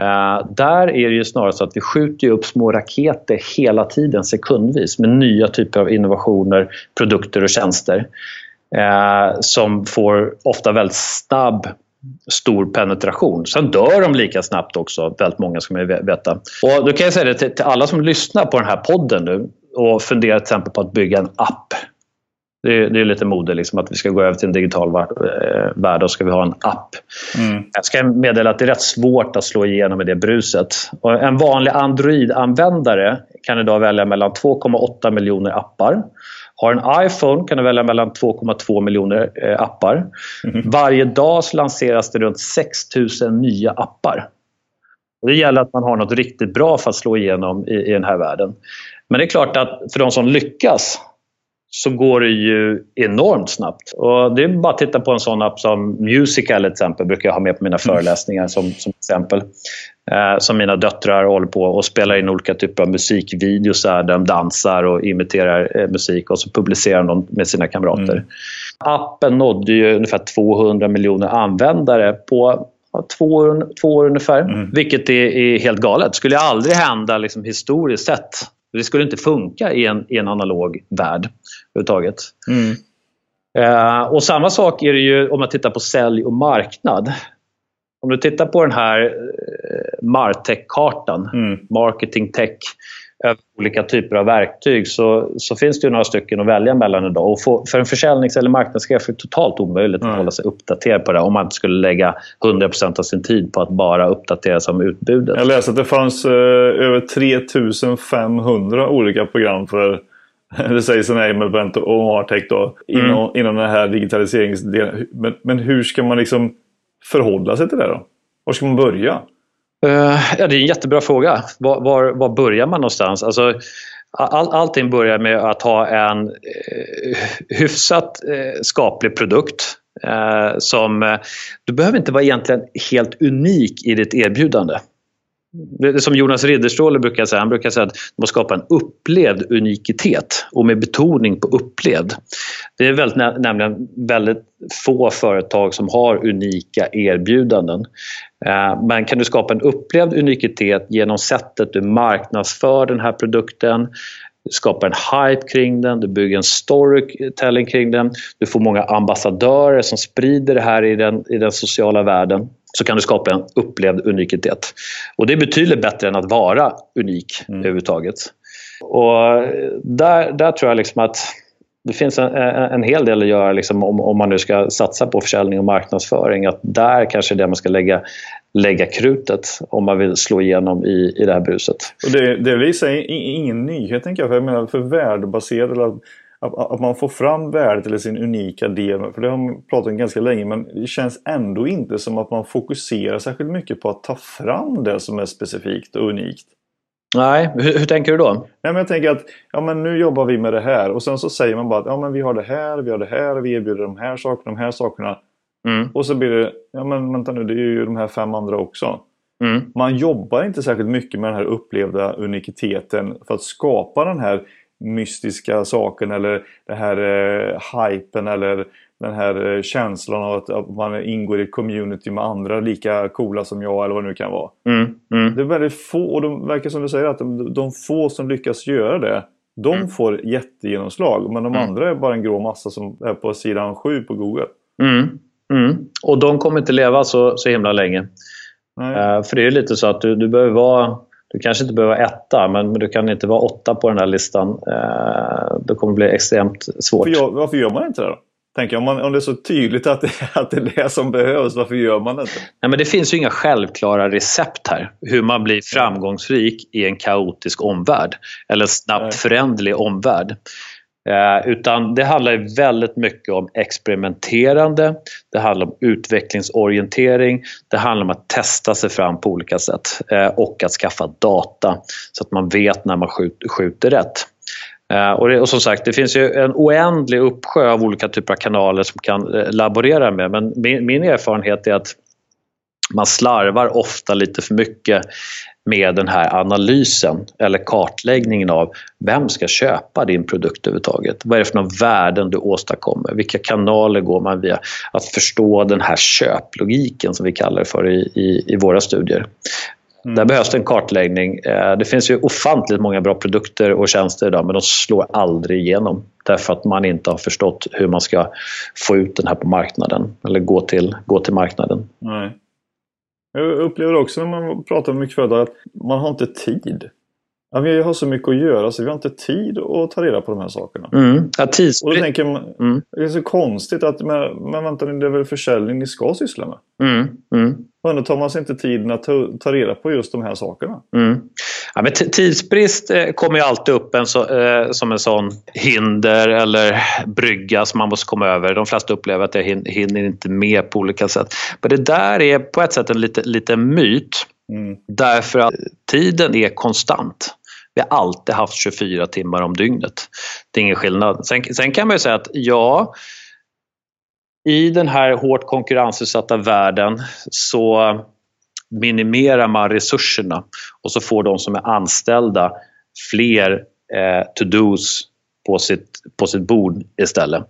Uh, där är det ju snarare så att vi skjuter upp små raketer hela tiden, sekundvis, med nya typer av innovationer, produkter och tjänster. Uh, som får ofta väldigt snabb stor penetration. Sen dör de lika snabbt också, väldigt många ska man veta. Och då kan jag säga det till, till alla som lyssnar på den här podden nu och funderar till exempel på att bygga en app. Det är, det är lite mode liksom, att vi ska gå över till en digital eh, värld och ska vi ha en app. Mm. Jag ska meddela att det är rätt svårt att slå igenom med det bruset. Och en vanlig Android-användare kan idag välja mellan 2,8 miljoner appar har en iPhone kan du välja mellan 2,2 miljoner eh, appar. Mm. Varje dag lanseras det runt 6000 nya appar. Och det gäller att man har något riktigt bra för att slå igenom i, i den här världen. Men det är klart att för de som lyckas så går det ju enormt snabbt. Och det är bara att titta på en sån app som Musical till exempel, brukar jag ha med på mina mm. föreläsningar som, som exempel. Eh, som mina döttrar håller på och spelar in olika typer av musikvideos där de dansar och imiterar eh, musik och så publicerar de med sina kamrater. Mm. Appen nådde ju ungefär 200 miljoner användare på två år, två år ungefär. Mm. Vilket är, är, helt galet. skulle aldrig hända liksom, historiskt sett. Det skulle inte funka i en, i en analog värld överhuvudtaget. Mm. Eh, och samma sak är det ju om man tittar på sälj och marknad. Om du tittar på den här eh, Martech-kartan, mm. Marketing Tech, över olika typer av verktyg så, så finns det ju några stycken att välja mellan idag. Och för, för en försäljnings eller marknadschef är det totalt omöjligt mm. att hålla sig uppdaterad på det om man inte skulle lägga 100% av sin tid på att bara uppdatera sig om utbudet. Jag läste att det fanns eh, över 3500 olika program för det sägs enablement och Martech då, mm. inom, inom den här digitaliseringsdelen. Men, men hur ska man liksom förhålla sig till det då? Var ska man börja? Uh, ja, det är en jättebra fråga. Var, var, var börjar man någonstans? Alltså, all, allting börjar med att ha en eh, hyfsat eh, skaplig produkt. Eh, som, eh, du behöver inte vara egentligen helt unik i ditt erbjudande. Det som Jonas Ridderstråle brukar säga, han brukar säga att man måste skapa en upplevd unikitet och med betoning på upplevd. Det är väldigt, nämligen väldigt få företag som har unika erbjudanden. Eh, men kan du skapa en upplevd unikitet genom sättet du marknadsför den här produkten, skapar en hype kring den, du bygger en storytelling kring den, du får många ambassadörer som sprider det här i den, i den sociala världen så kan du skapa en upplevd unikitet. Och det är betydligt bättre än att vara unik mm. överhuvudtaget. Och där, där tror jag liksom att det finns en, en hel del att göra liksom om, om man nu ska satsa på försäljning och marknadsföring. Att där kanske är det man ska lägga, lägga krutet om man vill slå igenom i, i det här bruset. Och det, det är i sig ingen nyhet tänker jag. För, jag menar, för värdebaserad eller att, att man får fram värdet eller sin unika del. För det har man pratat om ganska länge men det känns ändå inte som att man fokuserar särskilt mycket på att ta fram det som är specifikt och unikt. Nej, hur, hur, tänker du då? Nej, men jag tänker att ja, men nu jobbar vi med det här och sen så säger man bara att ja, men vi har det här, vi har det här, vi erbjuder de här sakerna, de här sakerna. Mm. Och så blir det, ja men vänta nu, det är ju de här fem andra också. Mm. Man jobbar inte särskilt mycket med den här upplevda unikiteten för att skapa den här mystiska saken eller den här eh, hypen eller den här eh, känslan av att, att, man ingår i ett community med andra lika coola som jag eller vad det nu kan vara. Mm, mm. Det är väldigt få, och det verkar som du säger att de, de få som lyckas göra det de mm. får jättegenomslag men de mm. andra är bara en grå massa som är på sidan 7 på Google. Mm, mm. Och de kommer inte leva så, så himla länge. Uh, för det är lite så att du, du behöver vara du kanske inte behöver vara etta, men, men du kan inte vara åtta på den här listan. Uh, det kommer bli extremt svårt. Varför gör, varför gör man inte det då? Tänker, om, man, om det är så tydligt att det, att det är det som behövs, varför gör man det inte? Nej, men det finns ju inga självklara recept här. Hur man blir framgångsrik i en kaotisk omvärld. Eller snabbt Nej. föränderlig omvärld. Eh, utan det handlar väldigt mycket om experimenterande, det handlar om utvecklingsorientering, det handlar om att testa sig fram på olika sätt eh, och att skaffa data så att man vet när man skjuter, skjuter rätt. Eh, och, det, och, som sagt, det finns ju en oändlig uppsjö av olika typer av kanaler som kan eh, laborera med men min, min erfarenhet är att man slarvar ofta lite för mycket med den här analysen eller kartläggningen av vem ska köpa din produkt överhuvudtaget? Vad är det för några värden du åstadkommer? Vilka kanaler går man via? Att förstå den här köplogiken som vi kallar det för i, i, i våra studier. Mm. Där behövs det en kartläggning. Eh, det finns ju ofantligt många bra produkter och tjänster idag men de slår aldrig igenom därför att man inte har förstått hur man ska få ut den här på marknaden eller gå till, gå till marknaden. Nej. Jag upplever också när man pratar med mycket företag att man har inte tid. Ja, vi har så mycket att göra så vi har inte tid att ta reda på de här sakerna. Mm. Ja, tids... Och då tänker man, mm. det är så konstigt att men, men vänta, det är väl försäljning ni ska syssla med? Mm. Mm. Och ändå tar man sig inte tiden att ta, ta reda på just de här sakerna. Mm. Ja, men tidsbrist eh, kommer ju alltid upp en så, eh, som en sån hinder eller brygga som man måste komma över. De flesta upplever att jag hinner inte med på olika sätt. Men det där är på ett sätt en liten lite myt. Mm. Därför att tiden är konstant. Vi har alltid haft 24 timmar om dygnet. Det är ingen skillnad. Sen, sen kan man ju säga att ja, i den här hårt konkurrensutsatta världen så minimerar man resurserna och så får de som är anställda fler eh, to-dos på sitt, på sitt bord istället.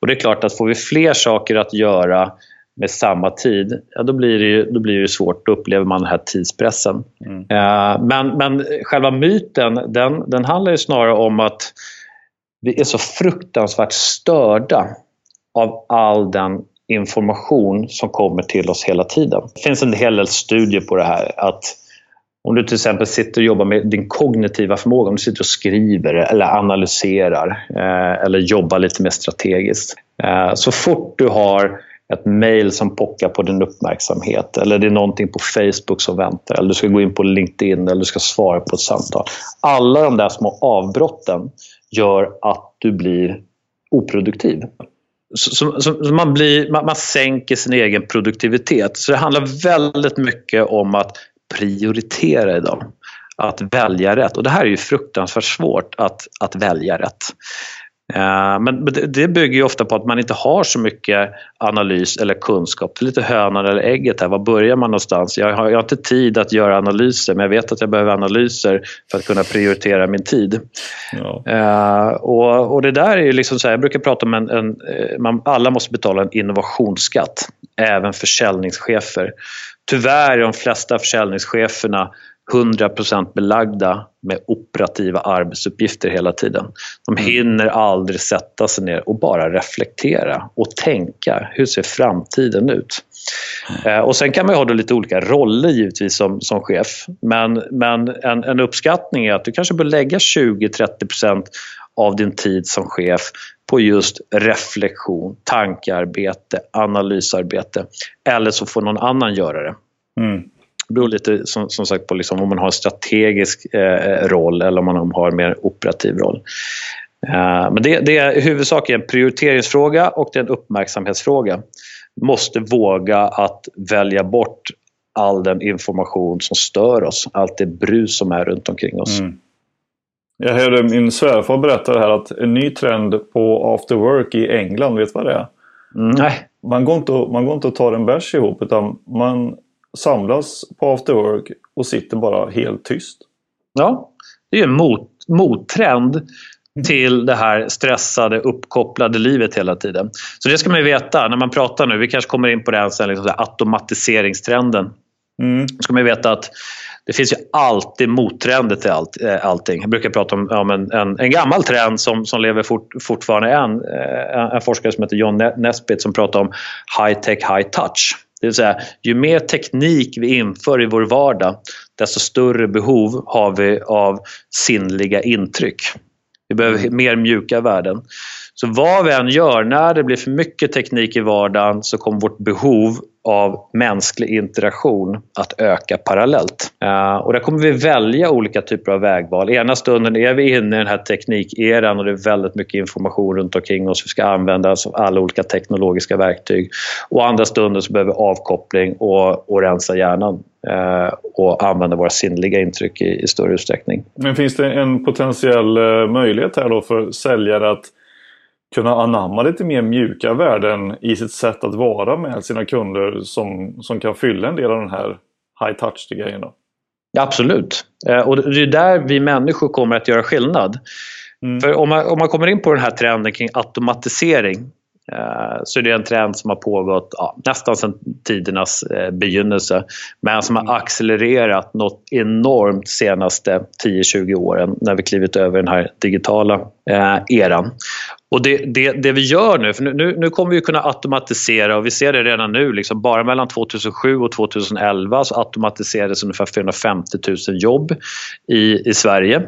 Och det är klart att får vi fler saker att göra med samma tid, ja, då, blir det ju, då blir det svårt. Då upplever man den här tidspressen. Mm. Eh, men, men själva myten, den, den handlar ju snarare om att vi är så fruktansvärt störda av all den information som kommer till oss hela tiden. Det finns en hel del studier på det här. att om du till exempel sitter och jobbar med din kognitiva förmåga, om du sitter och skriver eller analyserar eh, eller jobbar lite mer strategiskt. Eh, så fort du har ett mail som pockar på din uppmärksamhet eller det är någonting på Facebook som väntar eller du ska gå in på LinkedIn eller du ska svara på ett samtal. Alla de där små avbrotten gör att du blir oproduktiv. Så, så, så man, blir, man, man sänker sin egen produktivitet. Så det handlar väldigt mycket om att prioritera idag. Att välja rätt. Och det här är ju fruktansvärt svårt att, att välja rätt. Uh, men det bygger ju ofta på att man inte har så mycket analys eller kunskap. Det är lite hönan eller ägget här. Var börjar man någonstans? Jag har, jag har inte tid att göra analyser men jag vet att jag behöver analyser för att kunna prioritera min tid. Ja. Uh, och, och, det där är ju liksom så här, jag brukar prata om en, en eh, man, alla måste betala en innovationsskatt. Även försäljningschefer. Tyvärr är de flesta försäljningscheferna 100% belagda med operativa arbetsuppgifter hela tiden. De mm. hinner aldrig sätta sig ner och bara reflektera och tänka. Hur ser framtiden ut? Mm. Eh, och sen kan man ha lite olika roller givetvis som, som chef. Men, men en, en uppskattning är att du kanske bör lägga 20-30% av din tid som chef på just reflektion, tankearbete, analysarbete. Eller så får någon annan göra det. Mm. Det beror lite som, som sagt på liksom, om man har en strategisk eh, roll eller om man har en mer operativ roll. Eh, men det, det är huvudsakligen en prioriteringsfråga och det är en uppmärksamhetsfråga. måste våga att välja bort all den information som stör oss, allt det brus som är runt omkring oss. Mm. Jag hörde min svärfar berätta här att en ny trend på after work i England, vet du vad det är? Mm, nej. Man går, inte man går inte och tar en bärs ihop utan man samlas på after work och sitter bara helt tyst. Ja, det är ju en mot, mottrend till det här stressade, uppkopplade livet hela tiden. Så det ska man ju veta när man pratar nu. Vi kanske kommer in på här sen, liksom automatiseringstrenden. Mm. ska man ju veta att det finns ju alltid mottrender till allt, eh, allting. Jag brukar prata om, om en, en, en, gammal trend som, som lever fort, fortfarande än. Eh, en, en forskare som heter John Nesbitt som pratar om high tech, high touch. Det vill säga, ju mer teknik vi inför i vår vardag, desto större behov har vi av sinnliga intryck. Vi behöver mer mjuka värden. Så vad vi än gör, när det blir för mycket teknik i vardagen så kommer vårt behov av mänsklig interaktion att öka parallellt. Uh, och där kommer vi välja olika typer av vägval. Ena stunden är vi inne i den här teknikeran och det är väldigt mycket information runt omkring oss. Vi ska använda oss av alla olika teknologiska verktyg. Och andra stunden så behöver vi avkoppling och, och rensa hjärnan uh, och använda våra sinnliga intryck i, i större utsträckning. Men finns det en potentiell eh, möjlighet här då för säljare att kunna anamma lite mer mjuka värden i sitt sätt att vara med sina kunder som, som kan fylla en del av den här high touch-grejen? Ja, absolut. Eh, och det är där vi människor kommer att göra skillnad. Mm. För om man, om man kommer in på den här trenden kring automatisering så det är en trend som har pågått ja, nästan sedan tidernas eh, begynnelse men som har mm. accelererat något enormt de senaste 10-20 åren när vi klivit över den här digitala eh, eran. Och det, det, det, vi gör nu, för nu, nu kommer vi kunna automatisera och vi ser det redan nu, liksom bara mellan 2007 och 2011 så automatiserades ungefär 450 000 jobb i, i Sverige.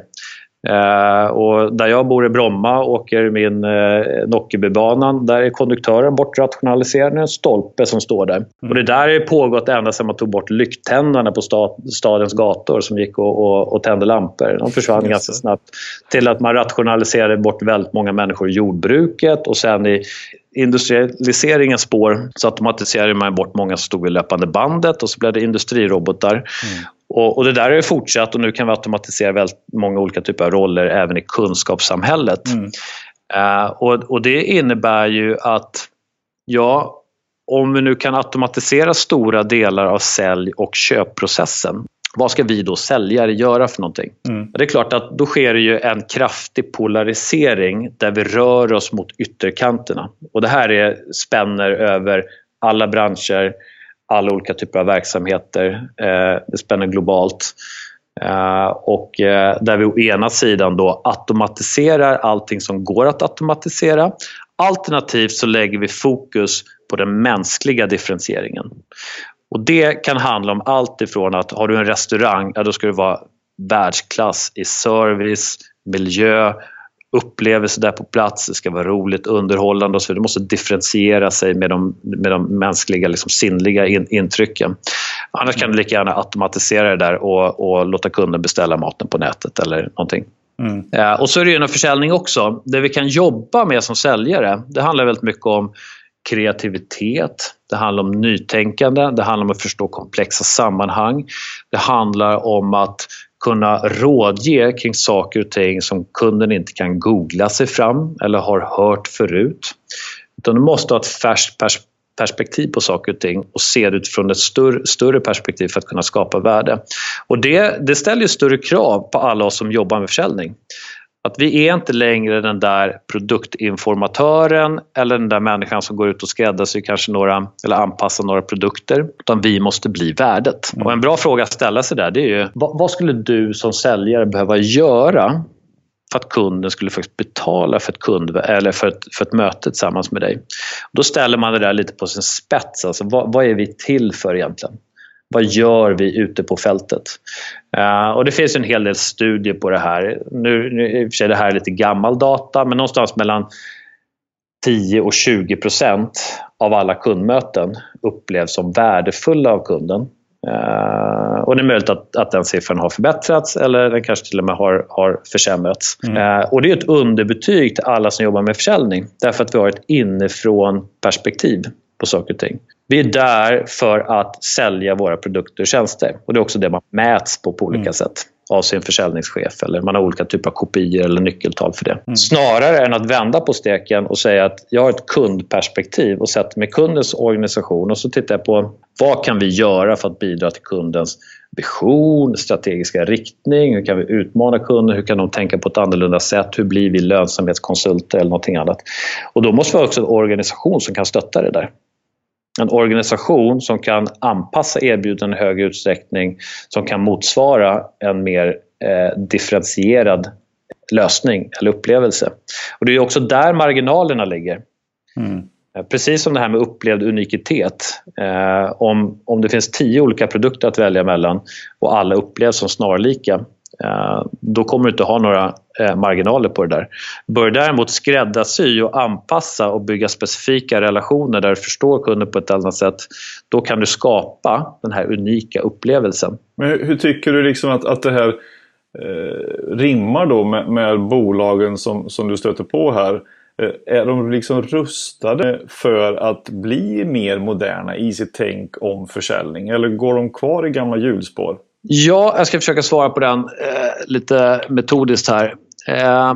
Uh, och där jag bor i Bromma åker min uh, Nockebybanan. Där är konduktören bortrationaliserad. Det är en stolpe som står där. Mm. Och det där har pågått ända sedan man tog bort lykttändarna på stad, stadens gator som gick och, och, och tände lampor. De försvann Just ganska snabbt. Till att man rationaliserade bort väldigt många människor i jordbruket och sen i industrialiseringens spår så automatiserade man bort många som stod vid löpande bandet och så blev det industrirobotar. Mm. Och, och, det där har fortsatt och nu kan vi automatisera väldigt många olika typer av roller även i kunskapssamhället. Mm. Uh, och, och, det innebär ju att ja, om vi nu kan automatisera stora delar av sälj och köpprocessen vad ska vi då säljare göra för någonting? Mm. Det är klart att då sker det ju en kraftig polarisering där vi rör oss mot ytterkanterna. Och det här är, spänner över alla branscher, alla olika typer av verksamheter. Eh, det spänner globalt. Eh, och eh, där vi å ena sidan då automatiserar allting som går att automatisera. Alternativt så lägger vi fokus på den mänskliga differentieringen. Och Det kan handla om allt ifrån att har du en restaurang, ja, då ska du vara världsklass i service, miljö, upplevelse där på plats, det ska vara roligt, underhållande och så vidare. Det måste differentiera sig med de, med de mänskliga, liksom sinnliga in, intrycken. Annars kan du lika gärna automatisera det där och, och låta kunden beställa maten på nätet eller någonting. Mm. Ja, och så är det ju en försäljning också. Det vi kan jobba med som säljare, det handlar väldigt mycket om kreativitet, det handlar om nytänkande, det handlar om att förstå komplexa sammanhang. Det handlar om att kunna rådge kring saker och ting som kunden inte kan googla sig fram eller har hört förut. Utan du måste ha ett färskt perspektiv på saker och ting och se det utifrån ett större, större perspektiv för att kunna skapa värde. Och det, det ställer större krav på alla oss som jobbar med försäljning. Att vi är inte längre den där produktinformatören eller den där människan som går ut och skräddarsyr kanske några, eller anpassar några produkter. Utan vi måste bli värdet. Och en bra fråga att ställa sig där det är ju vad, vad skulle du som säljare behöva göra för att kunden skulle faktiskt betala för ett, kund, eller för ett, för ett möte tillsammans med dig. Då ställer man det där lite på sin spets. Alltså, vad, vad är vi till för egentligen? Vad gör vi ute på fältet? Uh, och Det finns en hel del studier på det här. Nu, nu I och för sig det här är lite gammal data, men någonstans mellan 10 och 20 procent av alla kundmöten upplevs som värdefulla av kunden. Uh, och Det är möjligt att, att den siffran har förbättrats eller den kanske till och med har, har försämrats. Mm. Uh, och Det är ett underbetyg till alla som jobbar med försäljning därför att vi har ett inifrån perspektiv på saker och ting. Vi är där för att sälja våra produkter och tjänster. Och det är också det man mäts på på olika mm. sätt av sin försäljningschef eller man har olika typer av kopior eller nyckeltal för det. Mm. Snarare än att vända på steken och säga att jag har ett kundperspektiv och sätter mig kundens organisation och så tittar jag på vad kan vi göra för att bidra till kundens vision, strategiska riktning, hur kan vi utmana kunden, hur kan de tänka på ett annorlunda sätt, hur blir vi lönsamhetskonsulter eller någonting annat. Och då måste vi ha också en organisation som kan stötta det där en organisation som kan anpassa erbjudanden i högre utsträckning som kan motsvara en mer eh, differentierad lösning eller upplevelse. Och Det är också där marginalerna ligger. Mm. Eh, precis som det här med upplevd unikitet. Eh, om, om det finns tio olika produkter att välja mellan och alla upplevs som snarlika Eh, då kommer du inte ha några eh, marginaler på det där. Bör däremot skräddarsy och anpassa och bygga specifika relationer där du förstår kunden på ett annat sätt, då kan du skapa den här unika upplevelsen. Men hur tycker du liksom att, att det här eh, rimmar då med, med, bolagen som, som du stöter på här? Eh, är de liksom rustade för att bli mer moderna i sitt tänk om försäljning? Eller går de kvar i gamla hjulspår? Ja, jag ska försöka svara på den eh, lite metodiskt här. Eh,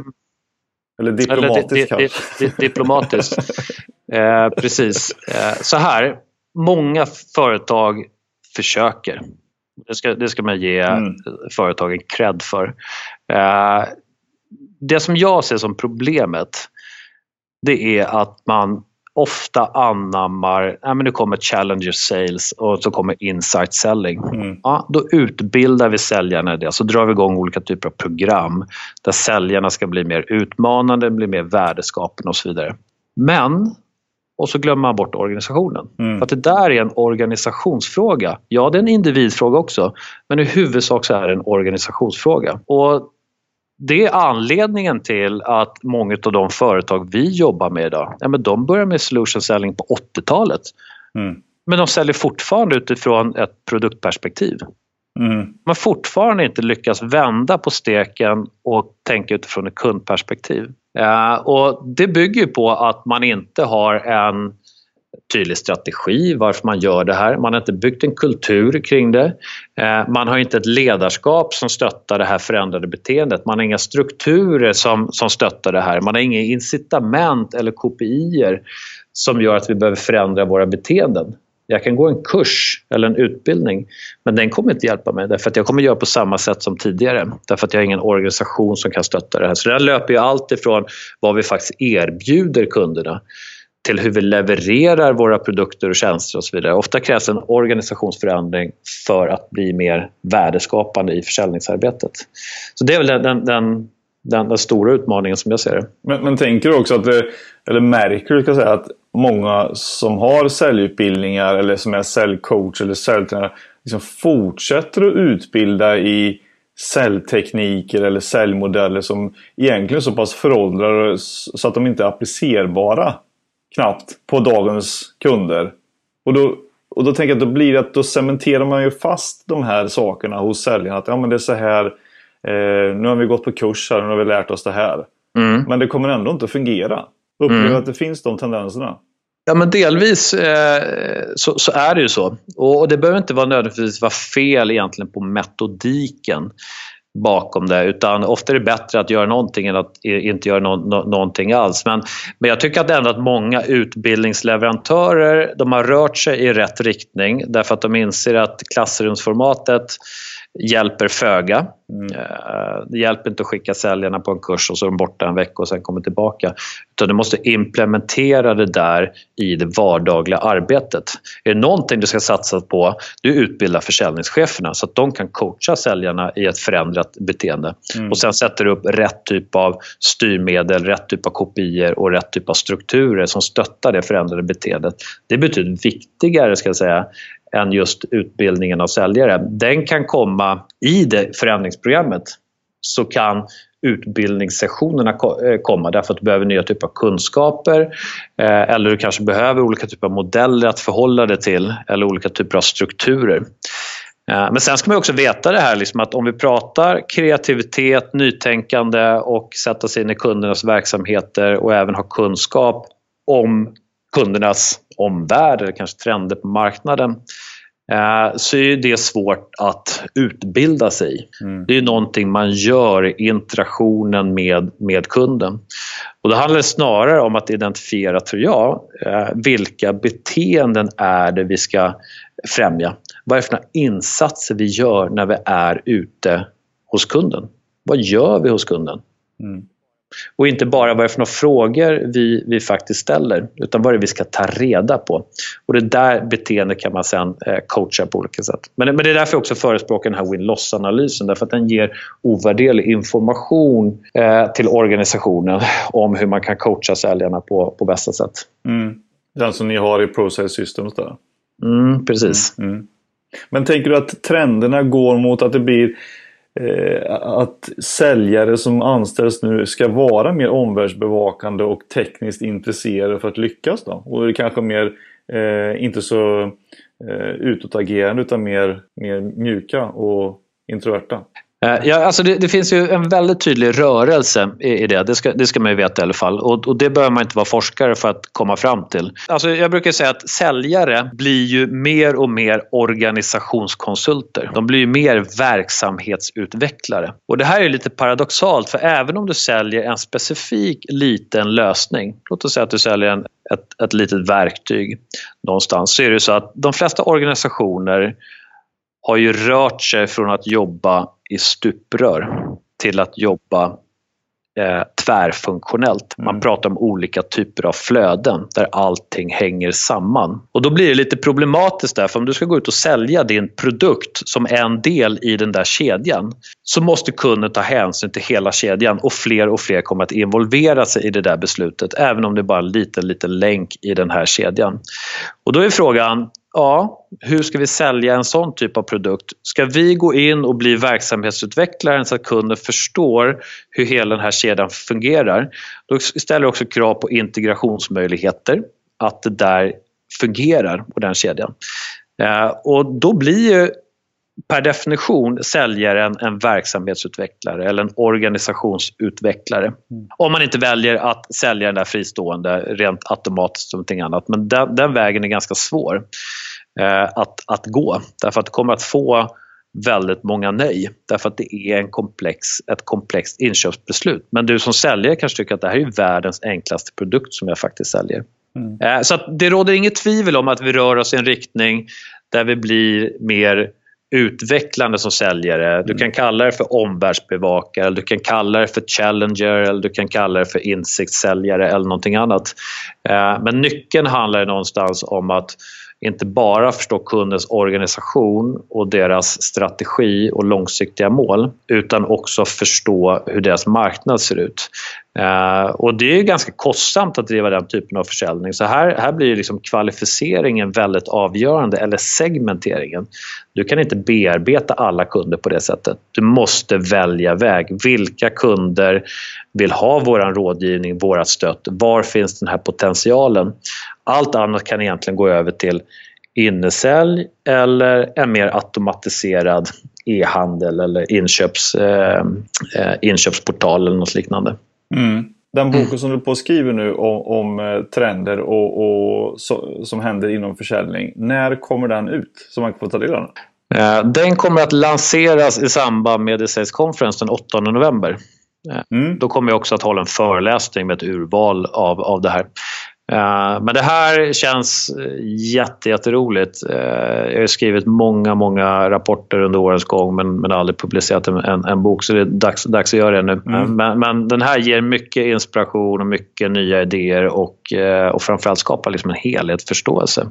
eller diplomatiskt eller, di, di, di, Diplomatiskt. eh, precis. Eh, så här, många företag försöker. Det ska, det ska man ge mm. företagen cred för. Eh, det som jag ser som problemet det är att man ofta anammar, ja, men det kommer challenger sales och så kommer insight selling. Mm. Ja, då utbildar vi säljarna i det, så drar vi igång olika typer av program där säljarna ska bli mer utmanande, bli mer värdeskapande och så vidare. Men, och så glömmer man bort organisationen. Mm. För att det där är en organisationsfråga. Ja, det är en individfråga också, men i huvudsak så är det en organisationsfråga. Och det är anledningen till att många av de företag vi jobbar med idag, ja, men de börjar med solution selling på 80-talet. Mm. Men de säljer fortfarande utifrån ett produktperspektiv. Mm. Man fortfarande inte lyckats vända på steken och tänka utifrån ett kundperspektiv. Ja, och det bygger på att man inte har en tydlig strategi varför man gör det här. Man har inte byggt en kultur kring det. Eh, man har inte ett ledarskap som stöttar det här förändrade beteendet. Man har inga strukturer som, som stöttar det här. Man har inga incitament eller kopior som gör att vi behöver förändra våra beteenden. Jag kan gå en kurs eller en utbildning men den kommer inte hjälpa mig därför att jag kommer göra på samma sätt som tidigare. Därför att jag har ingen organisation som kan stötta det här. Så det här löper ju allt ifrån vad vi faktiskt erbjuder kunderna till hur vi levererar våra produkter och tjänster och så vidare. Ofta krävs en organisationsförändring för att bli mer värdeskapande i försäljningsarbetet. Så det är väl den, den, den, den, stora utmaningen som jag ser det. Men, men tänker du också att, det, eller märker du ska säga, att många som har säljutbildningar eller som är säljcoach eller säljtränare liksom fortsätter att utbilda i säljtekniker eller säljmodeller som egentligen är så pass föråldrade så att de inte är applicerbara knappt på dagens kunder. Och då, och då tänker jag att då blir det att då cementerar man ju fast de här sakerna hos säljarna. Att ja, men det är så här. Eh, nu har vi gått på kurs här nu har vi lärt oss det här. Mm. Men det kommer ändå inte fungera. Upplever mm. att det finns de tendenserna? Ja, men delvis eh, så, så, är det ju så. Och, och, det behöver inte vara nödvändigtvis vara fel egentligen på metodiken bakom det utan ofta är det bättre att göra någonting än att inte göra no no någonting alls. Men, men jag tycker att ändå att många utbildningsleverantörer de har rört sig i rätt riktning därför att de inser att klassrumsformatet hjälper föga. Mm. Eh, det hjälper inte att skicka säljarna på en kurs och så är de borta en vecka och sen kommer tillbaka. Utan du måste implementera det där i det vardagliga arbetet. Är det någonting du ska satsa på, du utbildar försäljningscheferna så att de kan coacha säljarna i ett förändrat beteende. Mm. Och sen sätter du upp rätt typ av styrmedel, rätt typ av kopior och rätt typ av strukturer som stöttar det förändrade beteendet. Det är betydligt viktigare ska jag säga än just utbildningen av säljare. Den kan komma i det förändringsprogrammet så kan utbildningssessionerna eh, komma därför att du behöver nya typer av kunskaper eh, eller du kanske behöver olika typer av modeller att förhålla dig till eller olika typer av strukturer. Eh, men sen ska man också veta det här liksom att om vi pratar kreativitet, nytänkande och sätta sig in i kundernas verksamheter och även ha kunskap om kundernas omvärld eller kanske trender på marknaden eh, så är det svårt att utbilda sig. Mm. Det är någonting man gör i interaktionen med, med kunden. Och det handlar snarare om att identifiera, tror jag, eh, vilka beteenden är det vi ska främja. Vad är det för insatser vi gör när vi är ute hos kunden? Vad gör vi hos kunden? Mm. Och inte bara vad det är för några frågor vi, vi faktiskt ställer utan vad det är vi ska ta reda på. Och det där beteendet kan man sen eh, coacha på olika sätt. Men, men det är därför jag också förespråkar den här win-loss-analysen därför att den ger ovärderlig information eh, till organisationen om hur man kan coacha säljarna på, på bästa sätt. Mm. Den som ni har i Process Systems där? Mm, precis. Mm, mm. Men tänker du att trenderna går mot att det blir Eh, att säljare som anställs nu ska vara mer omvärldsbevakande och tekniskt intresserade för att lyckas då? Och är kanske mer, eh, inte så eh, utåtagerande utan mer, mer mjuka och introverta? Eh, ja, alltså det, det, finns ju en väldigt tydlig rörelse i, i det, det ska, det ska man ju veta i alla fall. Och, och, det behöver man inte vara forskare för att komma fram till. Alltså jag brukar säga att säljare blir ju mer och mer organisationskonsulter. De blir ju mer verksamhetsutvecklare. Och det här är lite paradoxalt för även om du säljer en specifik liten lösning, låt oss säga att du säljer en, ett, ett litet verktyg någonstans, så är det så att de flesta organisationer har ju rört sig från att jobba i stuprör till att jobba eh, tvärfunktionellt. Man mm. pratar om olika typer av flöden där allting hänger samman. Och Då blir det lite problematiskt där, för om du ska gå ut och sälja din produkt som en del i den där kedjan så måste kunden ta hänsyn till hela kedjan och fler och fler kommer att involvera sig i det där beslutet även om det är bara är en liten, liten länk i den här kedjan. Och Då är frågan, ja, hur ska vi sälja en sån typ av produkt? Ska vi gå in och bli verksamhetsutvecklaren så att kunden förstår hur hela den här kedjan fungerar? Då ställer det också krav på integrationsmöjligheter, att det där fungerar på den kedjan. Eh, och då blir ju per definition säljaren en verksamhetsutvecklare eller en organisationsutvecklare. Mm. Om man inte väljer att sälja den där fristående rent automatiskt som någonting annat. Men den, den vägen är ganska svår eh, att, att gå därför att du kommer att få väldigt många nej därför att det är en komplex, ett komplext inköpsbeslut. Men du som säljare kanske tycker att det här är världens enklaste produkt som jag faktiskt säljer. Mm. Eh, så det råder inget tvivel om att vi rör oss i en riktning där vi blir mer utvecklande som säljare. Du kan mm. kalla det för omvärldsbevakare, du kan kalla det för challenger eller du kan kalla det för insiktssäljare eller någonting annat. Eh, men nyckeln handlar någonstans om att inte bara förstå kundens organisation och deras strategi och långsiktiga mål utan också förstå hur deras marknad ser ut. Eh, och det är ganska kostsamt att driva den typen av försäljning. Så här, här blir liksom kvalificeringen väldigt avgörande, eller segmenteringen. Du kan inte bearbeta alla kunder på det sättet. Du måste välja väg. Vilka kunder vill ha vår rådgivning, vårat stöd? Var finns den här potentialen? Allt annat kan egentligen gå över till innesälj eller en mer automatiserad e-handel eller inköps, eh, eh inköpsportal eller något liknande. Mm. Den boken som du på skriver nu om, om eh, trender och, och så, som händer inom försäljning. När kommer den ut så man kan få ta del av den? Eh, den kommer att lanseras i samband med The Sales Conference den 8 november. Mm. Då kommer jag också att hålla en föreläsning med ett urval av, av det här. Eh, men det här känns jätteroligt. Jätte eh, jag har skrivit många, många rapporter under årens gång men, men aldrig publicerat en, en bok så det är dags, dags att göra det nu. Mm. Men, men, den här ger mycket inspiration och mycket nya idéer och, eh, och framförallt skapar liksom en helhetsförståelse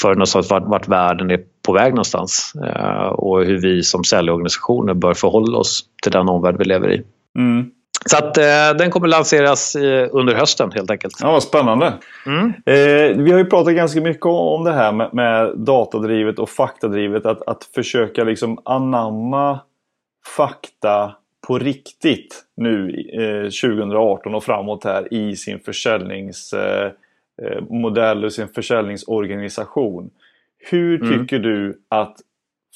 för någonstans vart, vart världen är på väg någonstans och hur vi som säljorganisationer bör förhålla oss till den omvärld vi lever i. Mm. Så att, eh, den kommer lanseras eh, under hösten helt enkelt. Ja, vad spännande. Mm. Eh, vi har ju pratat ganska mycket om det här med, med datadrivet och faktadrivet. Att, att försöka liksom anamma fakta på riktigt nu eh, 2018 och framåt här i sin försäljningsmodell eh, och sin försäljningsorganisation. Hur mm. tycker mm. du att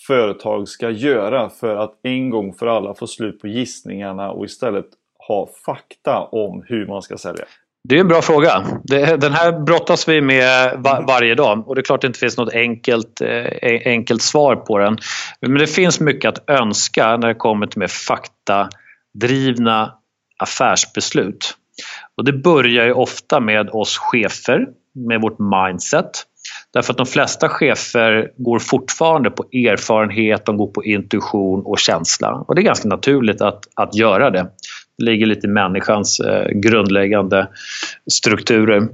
företag ska göra för att en gång för alla få slut på gissningarna och istället ha fakta om hur man ska sälja? Det är en bra fråga. Den här brottas vi med varje dag och det är klart att det inte finns något enkelt, eh, enkelt svar på den. Men det finns mycket att önska när det kommer till mer faktadrivna affärsbeslut. Och det börjar ju ofta med oss chefer, med vårt mindset. Därför att de flesta chefer går fortfarande på erfarenhet, de går på intuition och känsla. Och det är ganska naturligt att, att göra det Det ligger lite i människans eh, grundläggande strukturer.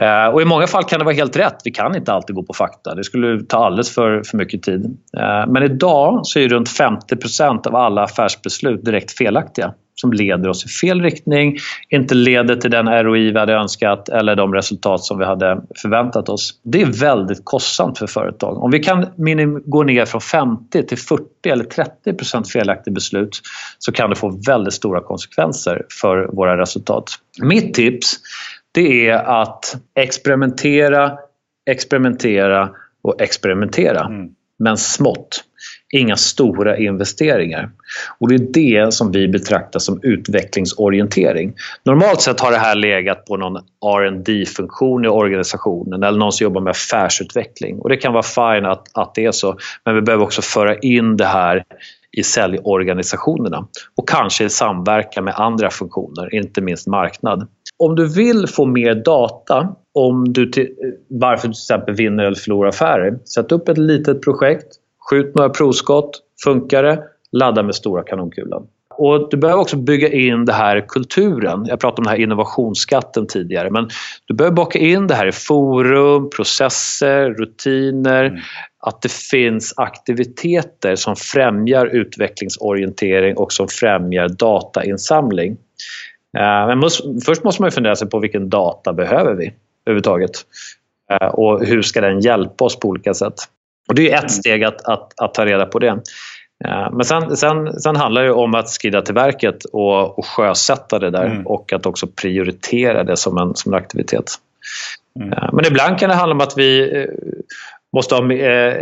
Eh, och I många fall kan det vara helt rätt. Vi kan inte alltid gå på fakta. Det skulle ta alldeles för, för mycket tid. Eh, men idag så är runt 50% av alla affärsbeslut direkt felaktiga som leder oss i fel riktning, inte leder till den ROI vi hade önskat eller de resultat som vi hade förväntat oss. Det är väldigt kostsamt för företag. Om vi kan gå ner från 50 till 40 eller 30 procent felaktiga beslut så kan det få väldigt stora konsekvenser för våra resultat. Mitt tips det är att experimentera, experimentera och experimentera. Mm. Men smått. Inga stora investeringar. Och Det är det som vi betraktar som utvecklingsorientering. Normalt sett har det här legat på någon rd funktion i organisationen eller någon som jobbar med affärsutveckling. Och Det kan vara fine att, att det är så, men vi behöver också föra in det här i säljorganisationerna och kanske i samverkan med andra funktioner, inte minst marknad. Om du vill få mer data om du till, varför du till exempel vinner eller förlorar affärer, sätt upp ett litet projekt Skjut några provskott. Funkar det? Ladda med stora kanonkulan. Och du behöver också bygga in det här kulturen. Jag pratade om den här innovationsskatten tidigare. Men du behöver baka in det här i forum, processer, rutiner. Mm. Att det finns aktiviteter som främjar utvecklingsorientering och som främjar datainsamling. Eh, men först måste man fundera sig på vilken data behöver vi överhuvudtaget? Eh, och hur ska den hjälpa oss på olika sätt? Och det är ett mm. steg att, att, att ta reda på det. Eh, men sen, sen, sen handlar det om att skrida till verket och, och sjösätta det där mm. och att också prioritera det som en, som en aktivitet. Mm. Men ibland kan det handla om att vi, måste ha, eh,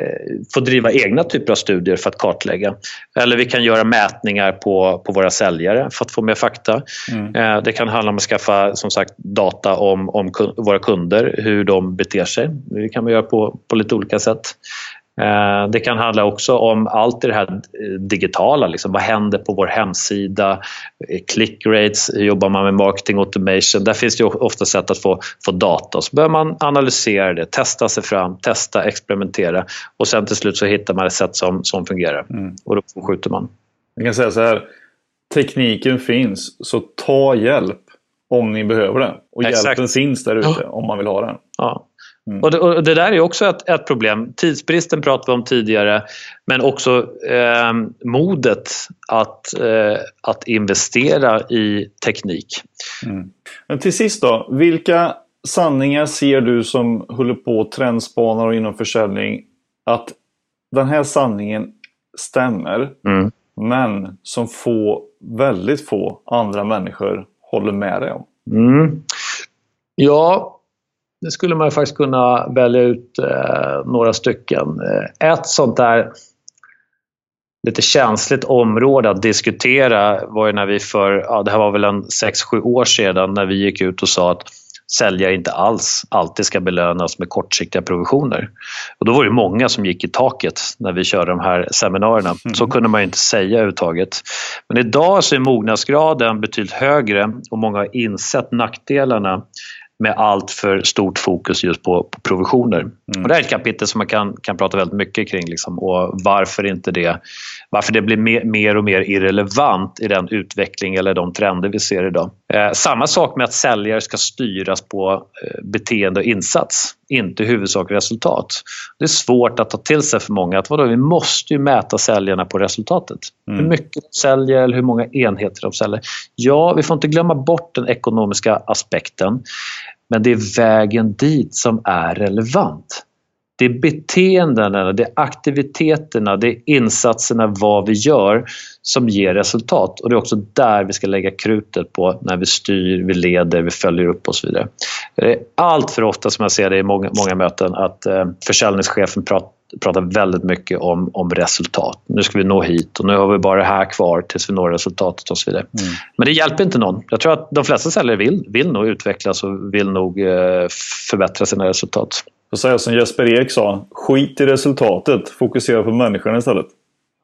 få driva egna typer av studier för att kartlägga. Eller vi kan göra mätningar på, på våra säljare för att få mer fakta. Mm. Eh, det kan handla om att skaffa som sagt, data om, om våra kunder, hur de beter sig. Det kan man göra på, på lite olika sätt. Eh, det kan handla också om allt i det här eh, digitala. Liksom. Vad händer på vår hemsida? Eh, click rates, hur jobbar man med marketing automation? Där finns det ofta sätt att få, få data. Så börjar man analysera det, testa sig fram, testa, experimentera och sen till slut så hittar man ett sätt som, som fungerar. Mm. Och då skjuter man. Jag kan säga så här. Tekniken finns, så ta hjälp om ni behöver den. Och Exakt. hjälpen finns där ute om man vill ha den. Ja. Mm. Och, det, och, det, där är också ett, ett, problem. Tidsbristen pratade vi om tidigare, men också eh, modet att, eh, att investera i teknik. Mm. Men till sist då, vilka sanningar ser du som håller på trendspanar och inom försäljning att den här sanningen stämmer, mm. men som få, väldigt få andra människor håller med dig om? Mm. Ja, det skulle man faktiskt kunna välja ut eh, några stycken. Eh, ett sånt där lite känsligt område att diskutera var ju när vi för, ja, det här var väl en 6-7 år sedan när vi gick ut och sa att säljare inte alls alltid ska belönas med kortsiktiga provisioner. Och då var det många som gick i taket när vi körde de här seminarierna. Så kunde man inte säga överhuvudtaget. Men idag så är mognadsgraden betydligt högre och många har insett nackdelarna med allt för stort fokus just på, på provisioner. Mm. Och det är ett kapitel som man kan, kan prata väldigt mycket kring liksom, och varför, inte det, varför det blir mer, mer och mer irrelevant i den utveckling eller de trender vi ser idag. Eh, samma sak med att säljare ska styras på eh, beteende och insats, inte huvudsak resultat. Det är svårt att ta till sig för många att vadå, vi måste ju mäta säljarna på resultatet. Mm. Hur mycket de säljer eller hur många enheter de säljer. Ja, vi får inte glömma bort den ekonomiska aspekten. Men det är vägen dit som är relevant. Det är beteendena, det är aktiviteterna, det är insatserna, vad vi gör som ger resultat. Och det är också där vi ska lägga krutet på när vi styr, vi leder, vi följer upp och så vidare. Det är allt för ofta som jag ser det i många, många möten att eh, försäljningschefen pratar pratar väldigt mycket om, om resultat. Nu ska vi nå hit och nu har vi bara det här kvar tills vi når resultatet och så vidare. Mm. Men det hjälper inte någon. Jag tror att de flesta säljare vill, vill nog utvecklas och vill nog eh, förbättra sina resultat. Jag säger som Jesper Ek sa, skit i resultatet, fokusera på människan istället.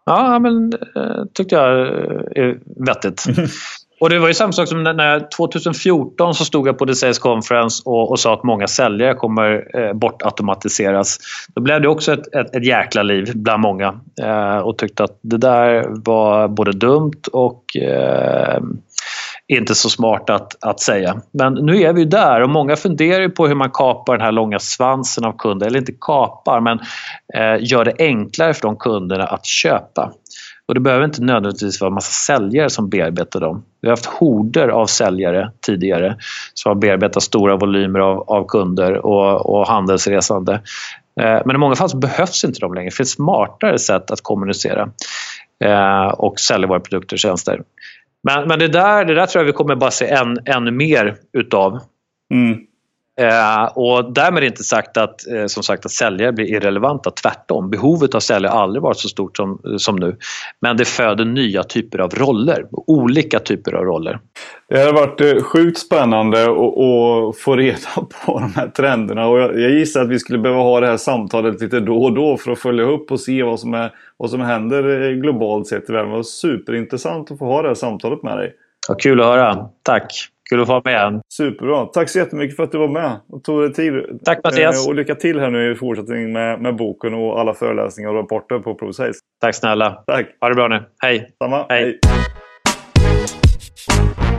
Ja, men eh, tyckte jag är vettigt. Och det var ju samma sak som när 2014 så stod jag på The Sales Conference och, och sa att många säljare kommer eh, bortautomatiseras. Då blev det också ett, ett, ett jäkla liv bland många eh, och tyckte att det där var både dumt och eh, inte så smart att, att säga. Men nu är vi där och många funderar på hur man kapar den här långa svansen av kunder. Eller inte kapar, men eh, gör det enklare för de kunderna att köpa. Och det behöver inte nödvändigtvis vara en massa säljare som bearbetar dem. Vi har haft horder av säljare tidigare som har bearbetat stora volymer av, av kunder och, och handelsresande. Eh, men i många fall så behövs inte de längre. Det finns smartare sätt att kommunicera eh, och sälja våra produkter och tjänster. Men, men det, där, det där tror jag vi kommer bara se än, ännu mer utav. Mm. Eh, och därmed inte sagt att, eh, som sagt, att säljare blir irrelevanta, tvärtom. Behovet av säljare har aldrig varit så stort som, som nu. Men det föder nya typer av roller, olika typer av roller. Det har varit eh, sjukt spännande att få reda på de här trenderna och jag, jag gissar att vi skulle behöva ha det här samtalet lite då och då för att följa upp och se vad som, är, vad som händer eh, globalt sett i världen. Det var superintressant att få ha det här samtalet med dig. Ja, kul att höra. Tack! Kul att få vara med. Superbra. Tack så jättemycket för att du var med och tog dig tid. Tack Mattias. Eh, och lycka till här nu i fortsättningen med, med boken och alla föreläsningar och rapporter på ProSales. Tack snälla. Tack. Ha det bra nu. Hej. Samma. Hej. Hej.